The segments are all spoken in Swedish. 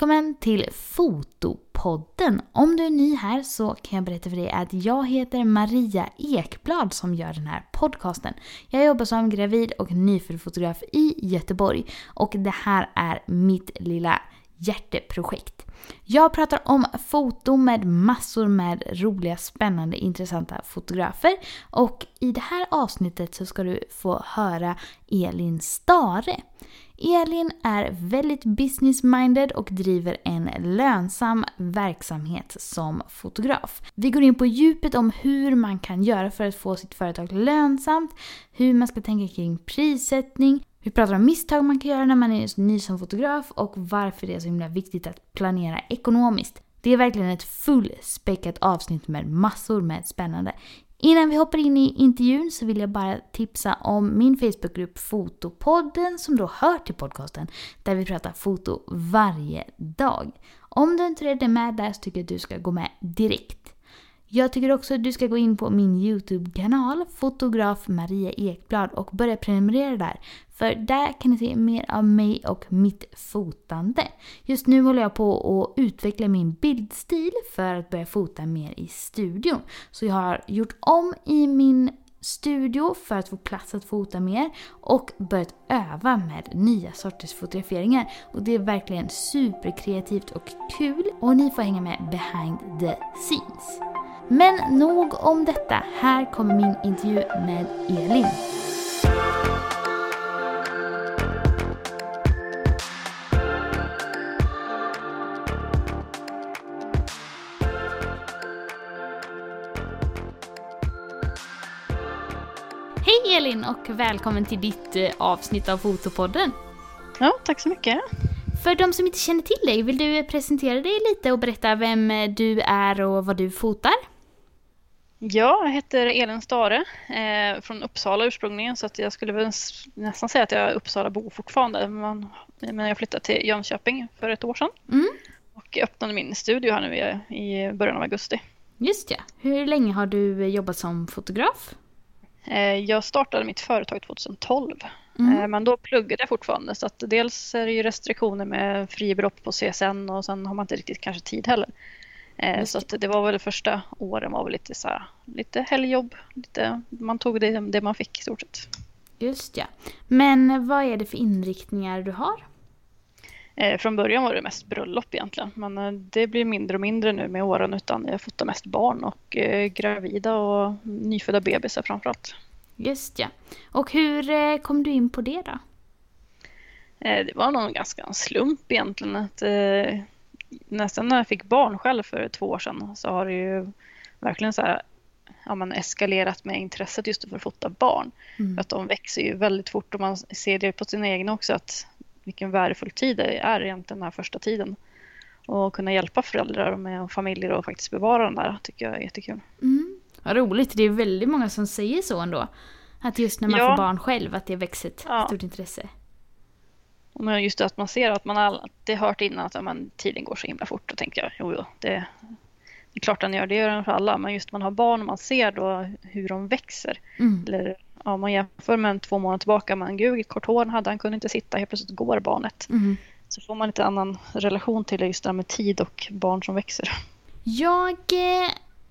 Välkommen till Fotopodden! Om du är ny här så kan jag berätta för dig att jag heter Maria Ekblad som gör den här podcasten. Jag jobbar som gravid och nyfödd fotograf i Göteborg och det här är mitt lilla hjärteprojekt. Jag pratar om foto med massor med roliga, spännande, intressanta fotografer. Och i det här avsnittet så ska du få höra Elin Stare. Elin är väldigt business-minded och driver en lönsam verksamhet som fotograf. Vi går in på djupet om hur man kan göra för att få sitt företag lönsamt, hur man ska tänka kring prissättning, vi pratar om misstag man kan göra när man är ny som fotograf och varför det är så himla viktigt att planera ekonomiskt. Det är verkligen ett fullspäckat avsnitt med massor med spännande. Innan vi hoppar in i intervjun så vill jag bara tipsa om min Facebookgrupp Fotopodden som då hör till podcasten där vi pratar foto varje dag. Om du inte redan är med där så tycker jag att du ska gå med direkt. Jag tycker också att du ska gå in på min YouTube-kanal, fotograf Maria Ekblad och börja prenumerera där. För där kan ni se mer av mig och mitt fotande. Just nu håller jag på att utveckla min bildstil för att börja fota mer i studion. Så jag har gjort om i min studio för att få plats att fota mer och börjat öva med nya sorters fotograferingar. Och det är verkligen superkreativt och kul och ni får hänga med behind the scenes. Men nog om detta. Här kommer min intervju med Elin. Hej Elin och välkommen till ditt eh, avsnitt av Fotopodden. Ja, tack så mycket. För de som inte känner till dig, vill du presentera dig lite och berätta vem du är och vad du fotar? Ja, jag heter Elin Stare eh, från Uppsala ursprungligen så att jag skulle väl nästan säga att jag är Uppsalabo fortfarande. Men, men jag flyttade till Jönköping för ett år sedan mm. och öppnade min studio här nu i, i början av augusti. Just ja. Hur länge har du jobbat som fotograf? Eh, jag startade mitt företag 2012 mm. eh, men då pluggade jag fortfarande så att dels är det ju restriktioner med fribelopp på CSN och sen har man inte riktigt kanske tid heller. Eh, så att det var väl första åren var väl lite så här, lite helgjobb. Lite, man tog det, det man fick i stort sett. Just ja. Men vad är det för inriktningar du har? Eh, från början var det mest bröllop egentligen. Men eh, det blir mindre och mindre nu med åren utan jag fotar mest barn och gravida och nyfödda bebisar framförallt. Just ja. Och hur kom du in på det då? Det var nog ganska en slump egentligen. Att, nästan när jag fick barn själv för två år sedan så har det ju verkligen så här, ja, man eskalerat med intresset just för att fota barn. Mm. För att de växer ju väldigt fort och man ser det på sina egna också att vilken värdefull tid det är egentligen den här första tiden. Och kunna hjälpa föräldrar med och familjer och faktiskt bevara den där tycker jag är jättekul. Mm. Vad roligt, det är väldigt många som säger så ändå. Att just när man ja. får barn själv att det växer ett ja. stort intresse. Men just det att man ser att man alltid hört innan att man, tiden går så himla fort. Då tänker jag, jo, jo det, det är klart den gör, det gör den för alla. Men just man har barn och man ser då hur de växer. Mm. Eller ja, man jämför med två månader tillbaka, men gud vilket kort hår han hade, han kunde inte sitta, helt plötsligt går barnet. Mm. Så får man lite annan relation till just det här med tid och barn som växer. Jag eh,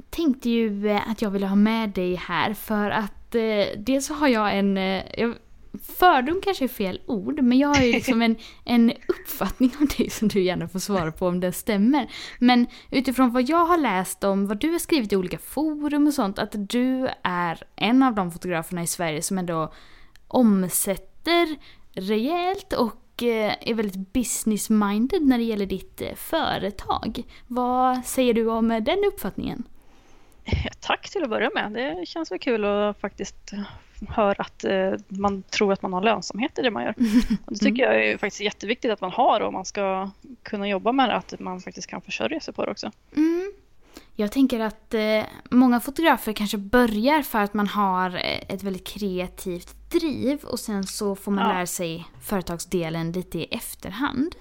tänkte ju eh, att jag ville ha med dig här för att eh, dels så har jag en, eh, jag fördom kanske är fel ord, men jag har ju liksom en, en uppfattning om dig som du gärna får svara på om den stämmer. Men utifrån vad jag har läst om vad du har skrivit i olika forum och sånt, att du är en av de fotograferna i Sverige som ändå omsätter rejält och eh, är väldigt business-minded när det gäller ditt eh, företag. Vad säger du om den uppfattningen? Tack till att börja med. Det känns väl kul att faktiskt hör att eh, man tror att man har lönsamhet i det man gör. Och det tycker jag är faktiskt jätteviktigt att man har om man ska kunna jobba med det, att man faktiskt kan försörja sig på det också. Mm. Jag tänker att eh, många fotografer kanske börjar för att man har eh, ett väldigt kreativt driv och sen så får man ja. lära sig företagsdelen lite i efterhand.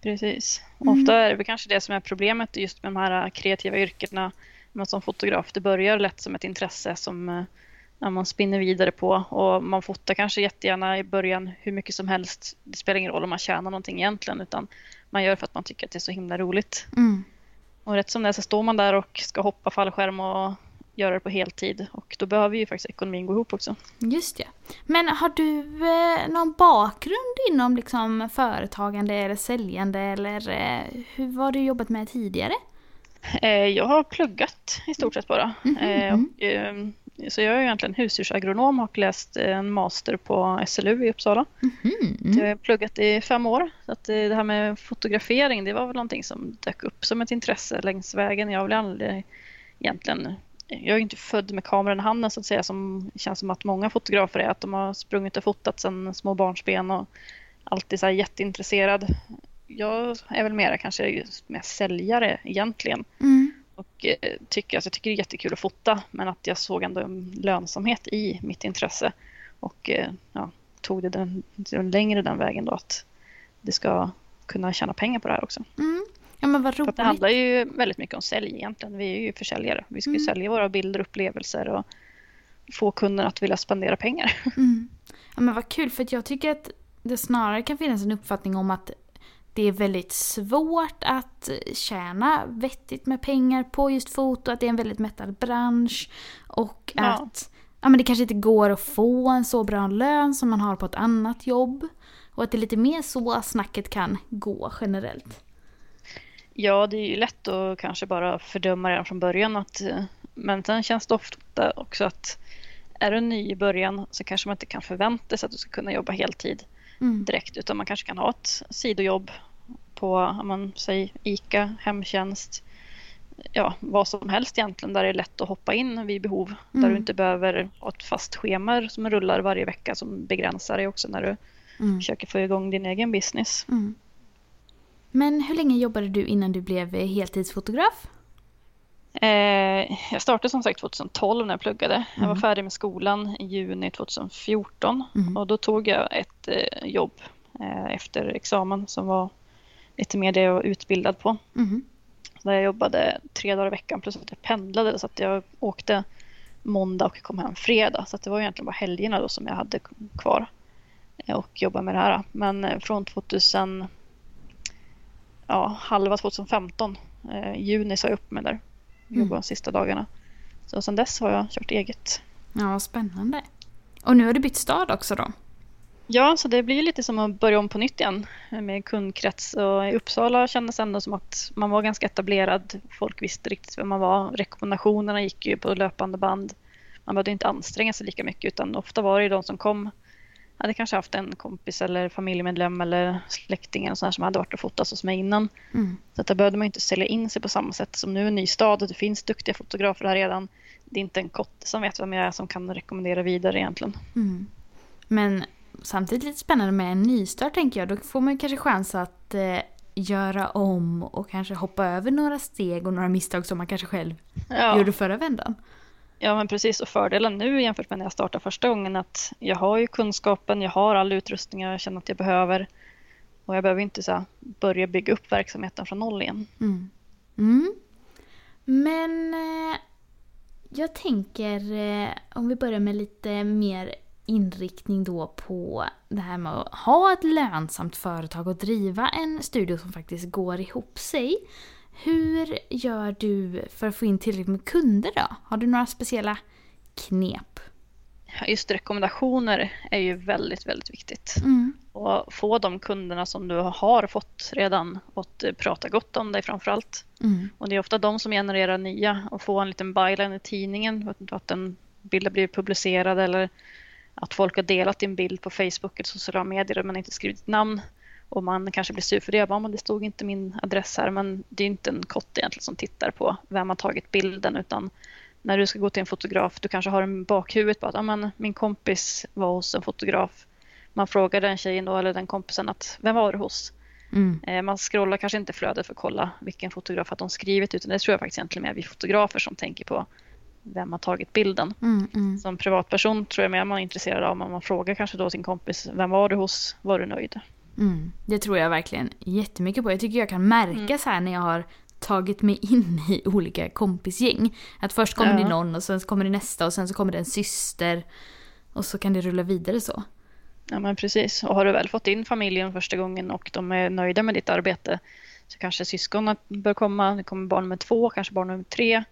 Precis. Mm. Ofta är det kanske det som är problemet just med de här kreativa yrkena. Men som fotograf, det börjar lätt som ett intresse som eh, man spinner vidare på och man fotar kanske jättegärna i början hur mycket som helst. Det spelar ingen roll om man tjänar någonting egentligen utan man gör för att man tycker att det är så himla roligt. Mm. Och rätt som det är så står man där och ska hoppa fallskärm och göra det på heltid och då behöver ju faktiskt ekonomin gå ihop också. Just det. Men har du eh, någon bakgrund inom liksom företagande eller säljande eller eh, hur var du jobbat med tidigare? Eh, jag har pluggat i stort sett bara. Mhm, Eh, och, eh, så jag är egentligen husdjursagronom och läst en master på SLU i Uppsala. Mm. Så jag har pluggat i fem år. Så att det här med fotografering det var väl någonting som dök upp som ett intresse längs vägen. Jag har väl aldrig egentligen jag är ju inte född med kameran i handen så att säga som känns som att många fotografer är. Att de har sprungit och fotat sedan små barnsben och alltid så här jätteintresserad. Jag är väl mer kanske just mer säljare egentligen. Mm. Eh, tycker, alltså, jag tycker det är jättekul att fota men att jag såg ändå en lönsamhet i mitt intresse. Och eh, ja, tog det den, den längre den vägen då att det ska kunna tjäna pengar på det här också. Mm. Ja men vad För roligt. det handlar ju väldigt mycket om sälj egentligen. Vi är ju försäljare. Vi ska ju Mm. sälja våra bilder och upplevelser och få kunden att vilja spendera pengar. Mm. Ja men vad kul för att jag tycker att det snarare kan finnas en uppfattning om att det är väldigt svårt att tjäna vettigt med pengar på just foto, att det är en väldigt mättad bransch och Ja. att ja, men det kanske inte går att få en så bra lön som man har på ett annat jobb. Och att det är lite mer så snacket kan gå generellt. Ja, det är ju lätt att kanske bara fördöma redan från början. Att, men sen känns det ofta också att är du ny i början så kanske man inte kan förvänta sig att du ska kunna jobba heltid Mm. direkt utan man kanske kan ha ett sidojobb på man säger ICA, hemtjänst, ja, vad som helst egentligen där det är lätt att hoppa in vid behov. Där Mm. du inte behöver ha ett fast schema som rullar varje vecka som begränsar dig också när du Mm. försöker få igång din egen business. Mm. Men hur länge jobbade du innan du blev heltidsfotograf? Eh, jag startade som sagt 2012 när jag pluggade. Jag var Mm. färdig med skolan i juni 2014 Mm. och då tog jag ett eh, jobb eh, efter examen som var lite mer det jag var utbildad på. Mm. Där jag jobbade tre dagar i veckan plus att jag pendlade så att jag åkte måndag och kom hem fredag. Så det var egentligen bara helgerna då som jag hade kvar och jobbade med det här. Men från 2000, ja, halva 2015, eh, juni sa jag upp mig där. Jobbade Mm. de sista dagarna. Så sedan dess har jag kört eget. Ja, spännande. Och nu har du bytt stad också då? Ja, så det blir lite som att börja om på nytt igen med kundkrets. Och I Uppsala kändes det ändå som att man var ganska etablerad. Folk visste riktigt vem man var. Rekommendationerna gick ju på löpande band. Man behövde inte anstränga sig lika mycket utan ofta var det ju de som kom hade kanske haft en kompis eller familjemedlem eller släkting eller sån här som hade varit och fotat hos mig innan. Mm. Så att där behövde man inte sälja in sig på samma sätt som nu är en ny stad och det finns duktiga fotografer här redan. Det är inte en kotte som vet vem jag är som kan rekommendera vidare egentligen. Mm. Men samtidigt lite spännande med en nystart tänker jag. Då får man kanske chans att eh, göra om och kanske hoppa över några steg och några misstag som man kanske själv Ja. gjorde förra vändan. Ja men precis och fördelen nu jämfört med när jag startade första gången att jag har ju kunskapen, jag har all utrustning jag känner att jag behöver. Och jag behöver inte så här, börja bygga upp verksamheten från noll igen. Mm. Mm. Men eh, jag tänker eh, om vi börjar med lite mer inriktning då på det här med att ha ett lönsamt företag och driva en studio som faktiskt går ihop sig. Hur gör du för att få in tillräckligt med kunder då? Har du några speciella knep? Just rekommendationer är ju väldigt, väldigt viktigt. Mm. Och få de kunderna som du har fått redan att prata gott om dig framför allt. Mm. Och det är ofta de som genererar nya och få en liten byline i tidningen att en bild blivit publicerad eller att folk har delat din bild på Facebook eller sociala medier men inte skrivit ditt namn. Och man kanske blir sur för det. Ja, men det stod inte min adress här. Men det är inte en kotte egentligen som tittar på vem har tagit bilden utan när du ska gå till en fotograf, du kanske har en bakhuvudet på att ja, men min kompis var hos en fotograf. Man frågar den tjejen då, eller den kompisen att vem var du hos? Mm. Eh, Man scrollar kanske inte flödet för att kolla vilken fotograf att de skrivit utan det tror jag faktiskt egentligen mer vi fotografer som tänker på vem har tagit bilden. Mm. Mm. Som privatperson tror jag mer man är intresserad av om man frågar kanske då sin kompis vem var du hos, var du nöjd? Mm, det tror jag verkligen jättemycket på. Jag tycker jag kan märka Mm. så här när jag har tagit mig in i olika kompisgäng. Att först kommer Ja. det någon och sen kommer det nästa och sen så kommer det en syster. Och så kan det rulla vidare så. Ja men precis. Och har du väl fått in familjen första gången och de är nöjda med ditt arbete så kanske syskonet bör komma. Det kommer barn med två, kanske barn med tre.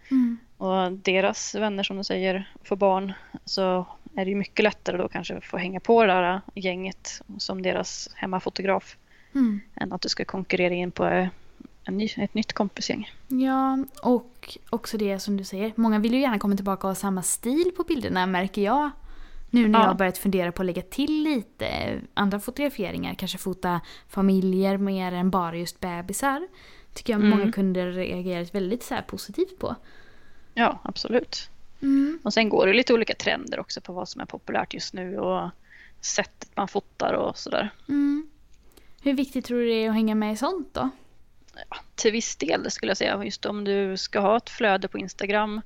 Och deras vänner som du säger får barn så är det ju mycket lättare då kanske att få hänga på det där gänget som deras hemmafotograf Mm. än att du ska konkurrera in på en ny, ett nytt kompisgäng. Ja, och också det som du säger. Många vill ju gärna komma tillbaka och ha samma stil på bilderna märker jag. Nu när Ja. jag har börjat fundera på att lägga till lite andra fotograferingar. Kanske fota familjer mer än bara just bebisar. Tycker jag Mm. många kunder reagerat väldigt så positivt på. Ja, absolut. Mm. Och sen går det lite olika trender också på vad som är populärt just nu och sättet man fotar och sådär. Mm. Hur viktigt tror du det är att hänga med i sånt då? Ja, till viss del skulle jag säga. Just om du ska ha ett flöde på Instagram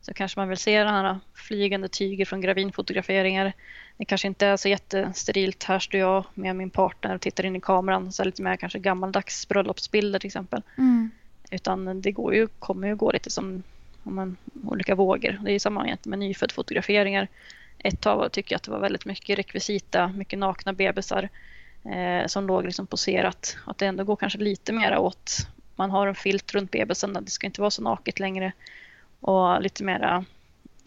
så kanske man vill se den här flygande tyger från gravinfotograferingar. Det kanske inte är så jättesterilt. Här står jag med min partner och tittar in i kameran. Så lite mer kanske gammaldags bröllopsbilder till exempel. Mm. Utan det går ju, kommer ju gå lite som om man, olika vågor. Det är ju samma egentligen med nyföddfotograferingar. Ett tag tycker jag att det var väldigt mycket rekvisita, mycket nakna bebisar eh, som låg liksom poserat. Att det ändå går kanske lite mer åt, man har en filt runt bebisen, det ska inte vara så naket längre. Och lite mera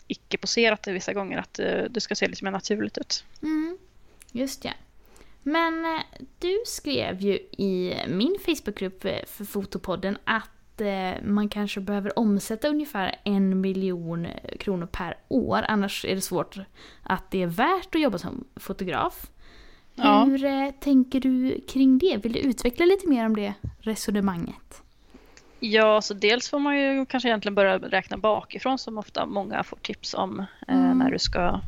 icke-poserat vissa gånger, att eh, det ska se lite mer naturligt ut. Mm. Just ja. Men eh, du skrev ju i min Facebookgrupp eh, för Fotopodden att eh, man kanske behöver omsätta ungefär en miljon eh, kronor per år. Annars är det svårt att det är värt att jobba som fotograf. Ja. Hur eh, tänker du kring det? Vill du utveckla lite mer om det resonemanget? Ja, så dels får man ju kanske egentligen börja räkna bakifrån som ofta många får tips om eh, Mm. när du ska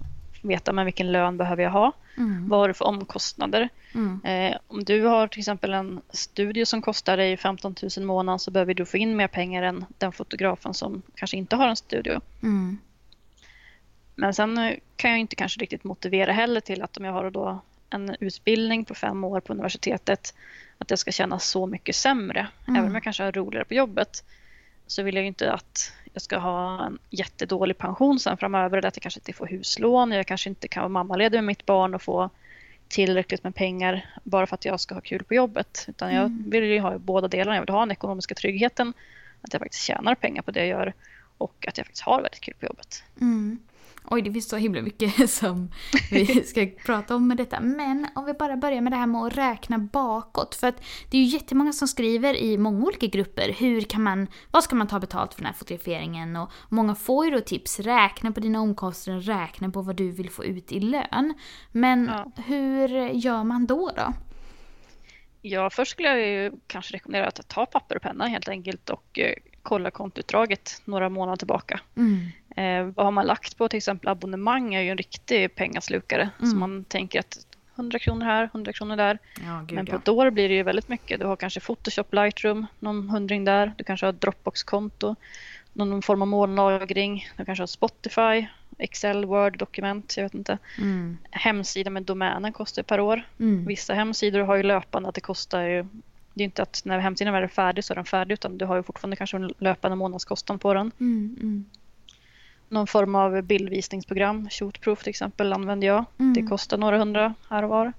veta men vilken lön behöver jag ha. Mm. Vad har du för omkostnader? Mm. Eh, om du har till exempel en studio som kostar dig 15 000 i månaden så behöver du få in mer pengar än den fotografen som kanske inte har en studio. Mm. Men sen eh, kan jag inte kanske riktigt motivera heller till att om jag har då en utbildning på fem år på universitetet att det ska kännas så mycket sämre. Mm. Även om jag kanske har roligare på jobbet så vill jag ju inte att jag ska ha en jättedålig pension sen framöver eller att jag kanske inte får huslån. Jag kanske inte kan vara mammaledig med mitt barn och få tillräckligt med pengar bara för att jag ska ha kul på jobbet. Utan jag Mm. vill ju ha båda delarna. Jag vill ha den ekonomiska tryggheten, att jag faktiskt tjänar pengar på det jag gör och att jag faktiskt har väldigt kul på jobbet. Mm. Oj, det finns så himla mycket som vi ska prata om med detta. Men om vi bara börjar med det här med att räkna bakåt. För att det är ju jättemånga som skriver i många olika grupper. Hur kan man, vad ska man ta betalt för den här fotograferingen? Och många får ju då tips. Räkna på dina omkostnader, räkna på vad du vill få ut i lön. Men Ja. hur gör man då då? Ja, först skulle jag ju kanske rekommendera att ta papper och penna helt enkelt och eh, kolla kontoutdraget några månader tillbaka. Mm. Eh, vad har man lagt på till exempel abonnemang är ju en riktig pengaslukare. Mm. Så man tänker att 100 kronor här, 100 kronor där. Ja, gud Men på ja. ett år blir det ju väldigt mycket. Du har kanske Photoshop Lightroom, någon hundring där. Du kanske har Dropbox-konto, någon form av molnlagring. Du kanske har Spotify, Excel, Word-dokument, jag vet inte. Mm. Hemsida med domänen kostar per år. Mm. Vissa hemsidor har ju löpande att det kostar ju det är inte att när hemsidan är färdig så är den färdig utan du har ju fortfarande kanske en löpande månadskostnad på den. Mm. Mm. Någon form av bildvisningsprogram, Shootproof till exempel använder jag. Mm. Det kostar några hundra här och var.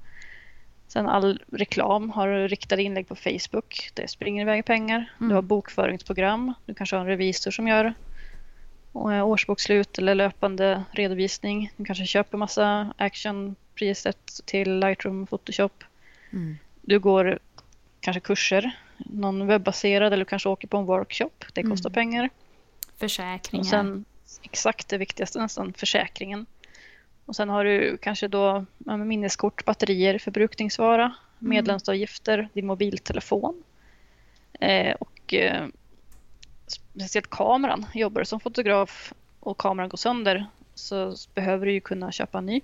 Sen all reklam har riktade inlägg på Facebook. Det springer iväg pengar. Mm. Du har bokföringsprogram. Du kanske har en revisor som gör eh, årsbokslut eller löpande redovisning. Du kanske köper massa action-preset till Lightroom Photoshop. Mm. Du går kanske kurser, någon webbaserad eller du kanske åker på en workshop. Det kostar Mm. pengar. Försäkringar. Och sen exakt det viktigaste nästan, försäkringen. Och sen har du kanske då ja, minneskort, batterier, förbrukningsvara, medlemsavgifter, din mobiltelefon. Eh, och eh, speciellt kameran. Jobbar du som fotograf och kameran går sönder så behöver du ju kunna köpa en ny.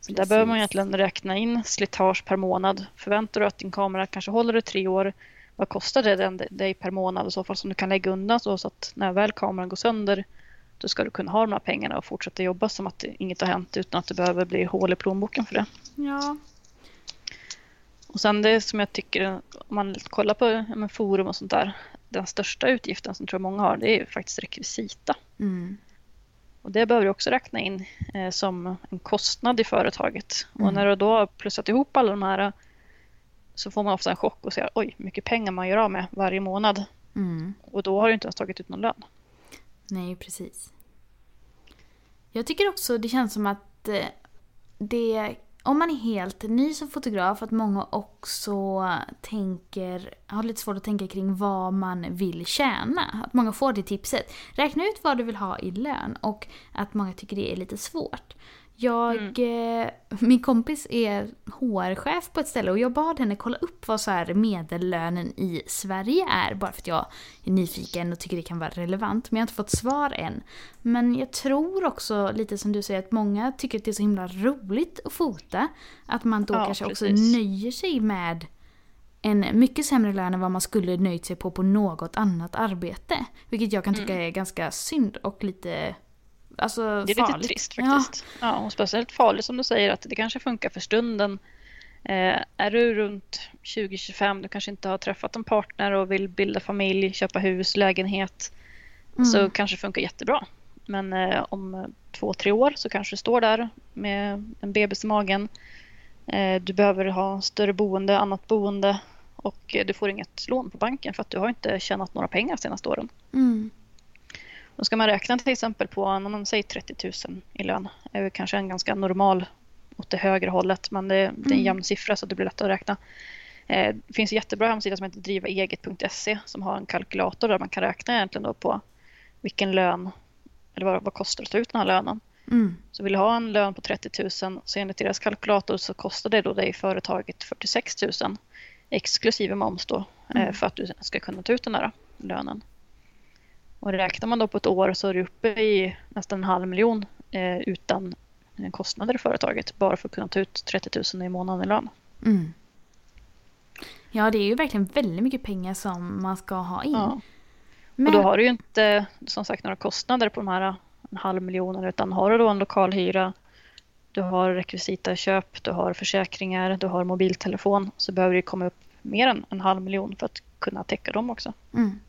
Så där behöver man egentligen räkna in slitage per månad. Förväntar du att din kamera kanske håller i tre år, vad kostar det dig per månad i så fall som du kan lägga undan så att när väl kameran går sönder då ska du kunna ha de här pengarna och fortsätta jobba som att inget har hänt utan att det behöver bli hål i plånboken för det. Ja. Och sen det som jag tycker, om man kollar på men forum och sånt där, den största utgiften som tror många har, det är ju faktiskt rekvisita. Mm. Och det behöver du också räkna in eh, som en kostnad i företaget. Mm. Och när du då har plussat ihop alla de här så får man ofta en chock och ser oj, mycket pengar man gör av med varje månad. Mm. Och då har du inte ens tagit ut någon lön. Nej, precis. Jag tycker också det känns som att eh, det, om man är helt ny som fotograf, att många också tänker, har lite svårt att tänka kring vad man vill tjäna. Att många får det tipset. Räkna ut vad du vill ha i lön och att många tycker det är lite svårt. Jag, eh, min kompis är HR-chef på ett ställe och jag bad henne kolla upp vad så här medellönen i Sverige är. Bara för att jag är nyfiken och tycker det kan vara relevant. Men jag har inte fått svar än. Men jag tror också, lite som du säger, att många tycker att det är så himla roligt att fota. Att man då Ja, kanske också precis. nöjer sig med en mycket sämre lön än vad man skulle nöjt sig på på något annat arbete. Vilket jag kan tycka är ganska synd och lite alltså. Det är farligt. lite trist Ja. faktiskt. Ja. och speciellt farligt som du säger att det kanske funkar för stunden. Eh, är du runt 20-25, du kanske inte har träffat en partner och vill bilda familj, köpa hus, lägenhet. Mm. Så kanske det funkar jättebra. Men eh, om två, tre år så kanske du står där med en bebis i magen. Eh, du behöver ha större boende, annat boende och du får inget lån på banken för att du har inte tjänat några pengar de senaste åren. Mm. Då ska man räkna till exempel på, om man säger 30 000 i lön, är väl kanske en ganska normal åt det högre hållet, men det, det är en Mm. jämn siffra så det blir lätt att räkna. Eh, Det finns en jättebra hemsida som heter drivaeget.se som har en kalkylator där man kan räkna egentligen då på vilken lön, eller vad, vad kostar det att ta ut den här lönen. Mm. Så vill du ha en lön på 30 000 så enligt deras kalkylator så kostar det då dig företaget 46 000 exklusive moms då eh, Mm. för att du ska kunna ta ut den där lönen. Och räknar man då på ett år så är du uppe i nästan en halv miljon eh, utan eh, kostnader i företaget bara för att kunna ta ut 30 000 i månaden i lön. Mm. Ja, det är ju verkligen väldigt mycket pengar som man ska ha in. Ja. Men, Och då har du ju inte som sagt några kostnader på de här en halv miljonen utan har du då en lokalhyra, du har rekvisitaköp, du har försäkringar, du har mobiltelefon så behöver det komma upp mer än en halv miljon för att kunna täcka dem också. mm.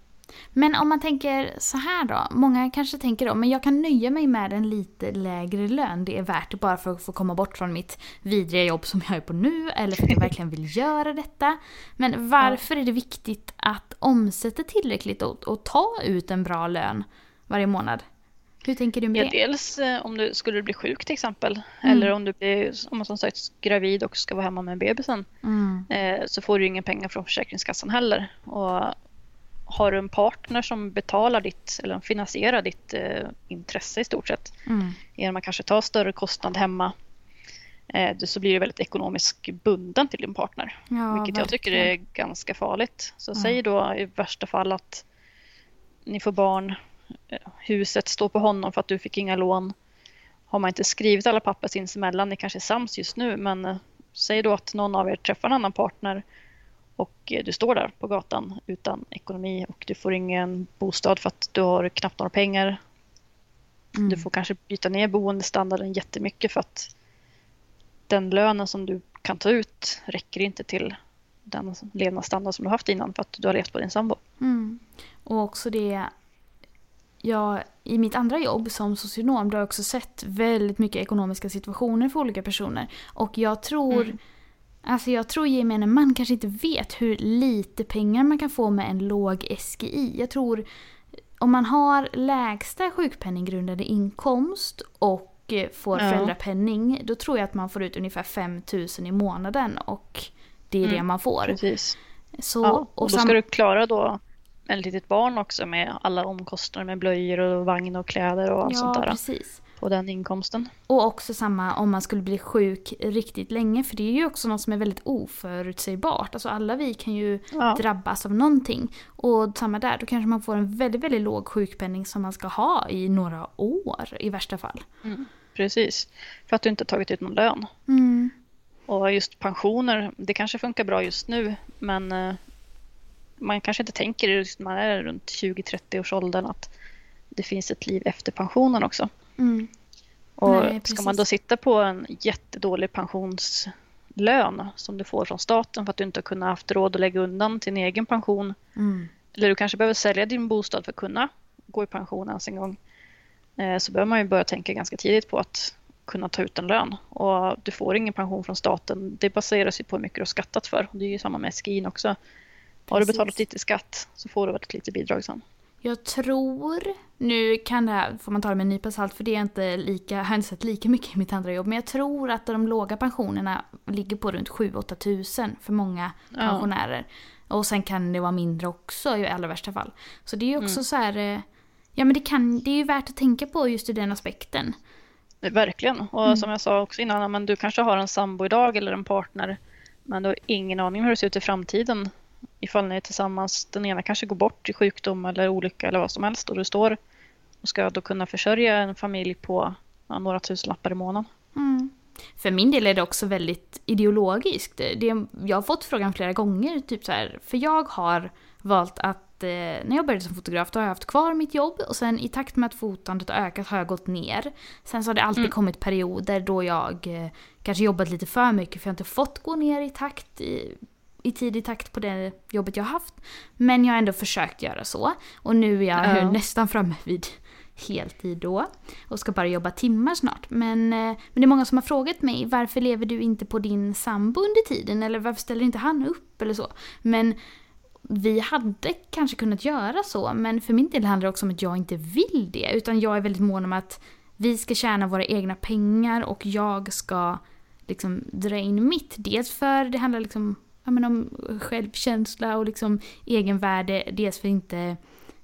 Men om man tänker så här då. Många kanske tänker då, men jag kan nöja mig med en lite lägre lön. Det är värt det bara för att få komma bort från mitt vidriga jobb som jag är på nu. Eller för att jag verkligen vill göra detta. Men varför är det viktigt att omsätta tillräckligt och, och ta ut en bra lön varje månad? Hur tänker du med Ja, det? dels eh, om du skulle bli sjuk till exempel Mm. eller om du blir om man som sagt gravid och ska vara hemma med bebisen Mm. eh, så får du ingen pengar från Försäkringskassan heller. Och har du en partner som betalar ditt eller finansierar ditt eh, intresse i stort sett Mm. genom att kanske ta större kostnad hemma eh, så blir du väldigt ekonomiskt bunden till din partner. Ja, vilket jag tycker är verkligen. ganska farligt. Så Mm. säg då i värsta fall att ni får barn, eh, huset står på honom för att du fick inga lån. Har man inte skrivit alla papper sinsemellan, ni kanske är sams just nu, men eh, säg då att någon av er träffar en annan partner och eh, du står där på gatan utan ekonomi och du får ingen bostad för att du har knappt några pengar. Mm. Du får kanske byta ner boendestandarden jättemycket för att den lönen som du kan ta ut räcker inte till den levnadsstandard som du haft innan för att du har levt på din sambo. Mm. Och också det... Jag, I mitt andra jobb som socionom då har jag också sett väldigt mycket ekonomiska situationer för olika personer. Och jag tror... Mm. Alltså jag tror gemene man kanske inte vet hur lite pengar man kan få med en låg SGI. Jag tror om man har lägsta sjukpenninggrundande inkomst och eh, får Ja. föräldrapenning, då tror jag att man får ut ungefär 5 000 i månaden och det är det Mm, man får. Precis. Så, Ja, och då ska du klara då ett litet barn också med alla omkostnader med blöjor och vagn och kläder och allt ja, sånt där precis. På den inkomsten. Och också samma om man skulle bli sjuk riktigt länge, för det är ju också något som är väldigt oförutsägbart. Alltså alla vi kan ju Ja, drabbas av någonting. Och samma där, då kanske man får en väldigt, väldigt låg sjukpenning som man ska ha i några år i värsta fall. precis. För att du inte tagit ut någon lön. Mm. Och just pensioner, det kanske funkar bra just nu men eh, man kanske inte tänker just när man är runt 20-30 års åldern att det finns ett liv efter pensionen också. Mm. Och Nej, ska man då sitta på en jättedålig pensionslön som du får från staten för att du inte har kunnat haft råd att lägga undan till en egen pension Mm. eller du kanske behöver sälja din bostad för att kunna gå i pension ens en gång. Eh, så behöver man ju börja tänka ganska tidigt på att kunna ta ut en lön. Och du får ingen pension från staten. Det baseras ju på hur mycket du har skattat för. Det är ju samma med SGIn också. Precis. Har du betalat lite skatt så får du väldigt lite bidrag sen. Jag tror, nu kan det här, får man ta det med en nypa salt för det är inte lika, jag har inte sett lika mycket i mitt andra jobb, men jag tror att de låga pensionerna ligger på runt 7-8 tusen för många pensionärer. Ja. Och sen kan det vara mindre också i allra värsta fall. Så det är ju också mm. så här, eh, ja men det, kan, det är ju värt att tänka på just ur den aspekten. Verkligen, och mm. som jag sa också innan, men du kanske har en sambo idag eller en partner, men du har ingen aning om hur det ser ut i framtiden ifall ni är tillsammans, den ena kanske går bort i sjukdom eller olycka eller vad som helst och du står och ska då kunna försörja en familj på ja, några tusenlappar i månaden. Mm. För min del är det också väldigt ideologiskt. Det, jag har fått frågan flera gånger, typ så här, för jag har valt att eh, när jag började som fotograf då har jag haft kvar mitt jobb och sen i takt med att fotandet har ökat har jag gått ner. Sen så har det alltid mm. kommit perioder då jag eh, kanske jobbat lite för mycket för jag har inte fått gå ner i takt i, i tidig takt på det jobbet jag haft. Men jag har ändå försökt göra så. Och nu är jag ja. nästan framme vid heltid då. Och ska bara jobba timmar snart. Men, eh, men det är många som har frågat mig varför lever du inte på din sambo under tiden? Eller varför ställer inte han upp? Eller så. Men vi hade kanske kunnat göra så. Men för min del handlar det också om att jag inte vill det. Utan jag är väldigt mån om att vi ska tjäna våra egna pengar och jag ska liksom dra in mitt. Dels för det handlar liksom ja, men om självkänsla och liksom egenvärde. Dels för att inte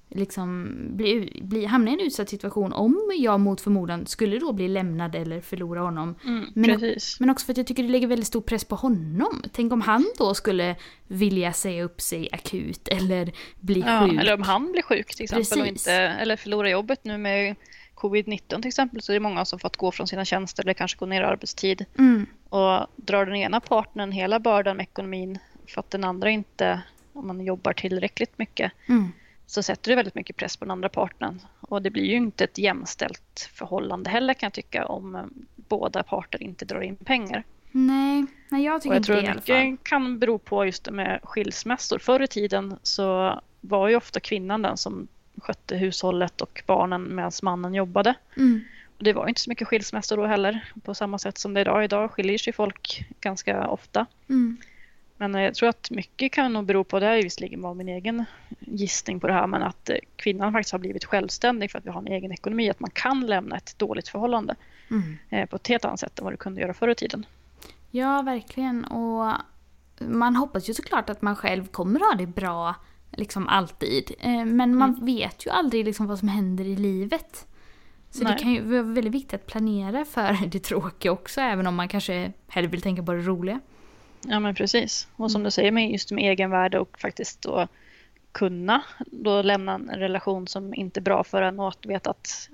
liksom bli, bli, hamna i en utsatt situation om jag mot förmodan skulle då bli lämnad eller förlora honom. Mm, men, men också för att jag tycker det lägger väldigt stor press på honom. Tänk om han då skulle vilja säga upp sig akut eller bli ja, sjuk. Eller om han blir sjuk till exempel och inte, eller förlorar jobbet nu med covid-19 till exempel så är det många som fått gå från sina tjänster eller kanske gå ner i arbetstid. Mm. Och drar den ena partnern hela bördan med ekonomin för att den andra inte, om man jobbar tillräckligt mycket, mm. så sätter det väldigt mycket press på den andra partnern. Och det blir ju inte ett jämställt förhållande heller kan jag tycka om eh, båda parter inte drar in pengar. Nej, nej jag tycker jag inte det i alla fall. Mycket kan bero på just det med skilsmässor. Förr i tiden så var ju ofta kvinnan den som skötte hushållet och barnen medan mannen jobbade. Mm. Det var inte så mycket skilsmässor då heller på samma sätt som det är idag. Idag skiljer sig folk ganska ofta. Mm. Men jag tror att mycket kan nog bero på, det här är visserligen bara min egen gissning på det här, men att eh, kvinnan faktiskt har blivit självständig för att vi har en egen ekonomi. Att man kan lämna ett dåligt förhållande mm. Eh, på ett helt annat sätt än vad du kunde göra förr i tiden. Ja, verkligen. Och man hoppas ju såklart att man själv kommer ha det bra liksom alltid. Eh, men man mm. vet ju aldrig liksom vad som händer i livet. Så Nej. det kan ju vara väldigt viktigt att planera för det tråkiga också, även om man kanske hellre vill tänka på det roliga. Ja men precis. Och som mm. du säger, med just med egenvärde och faktiskt då kunna då lämna en relation som inte är bra för en och att veta att,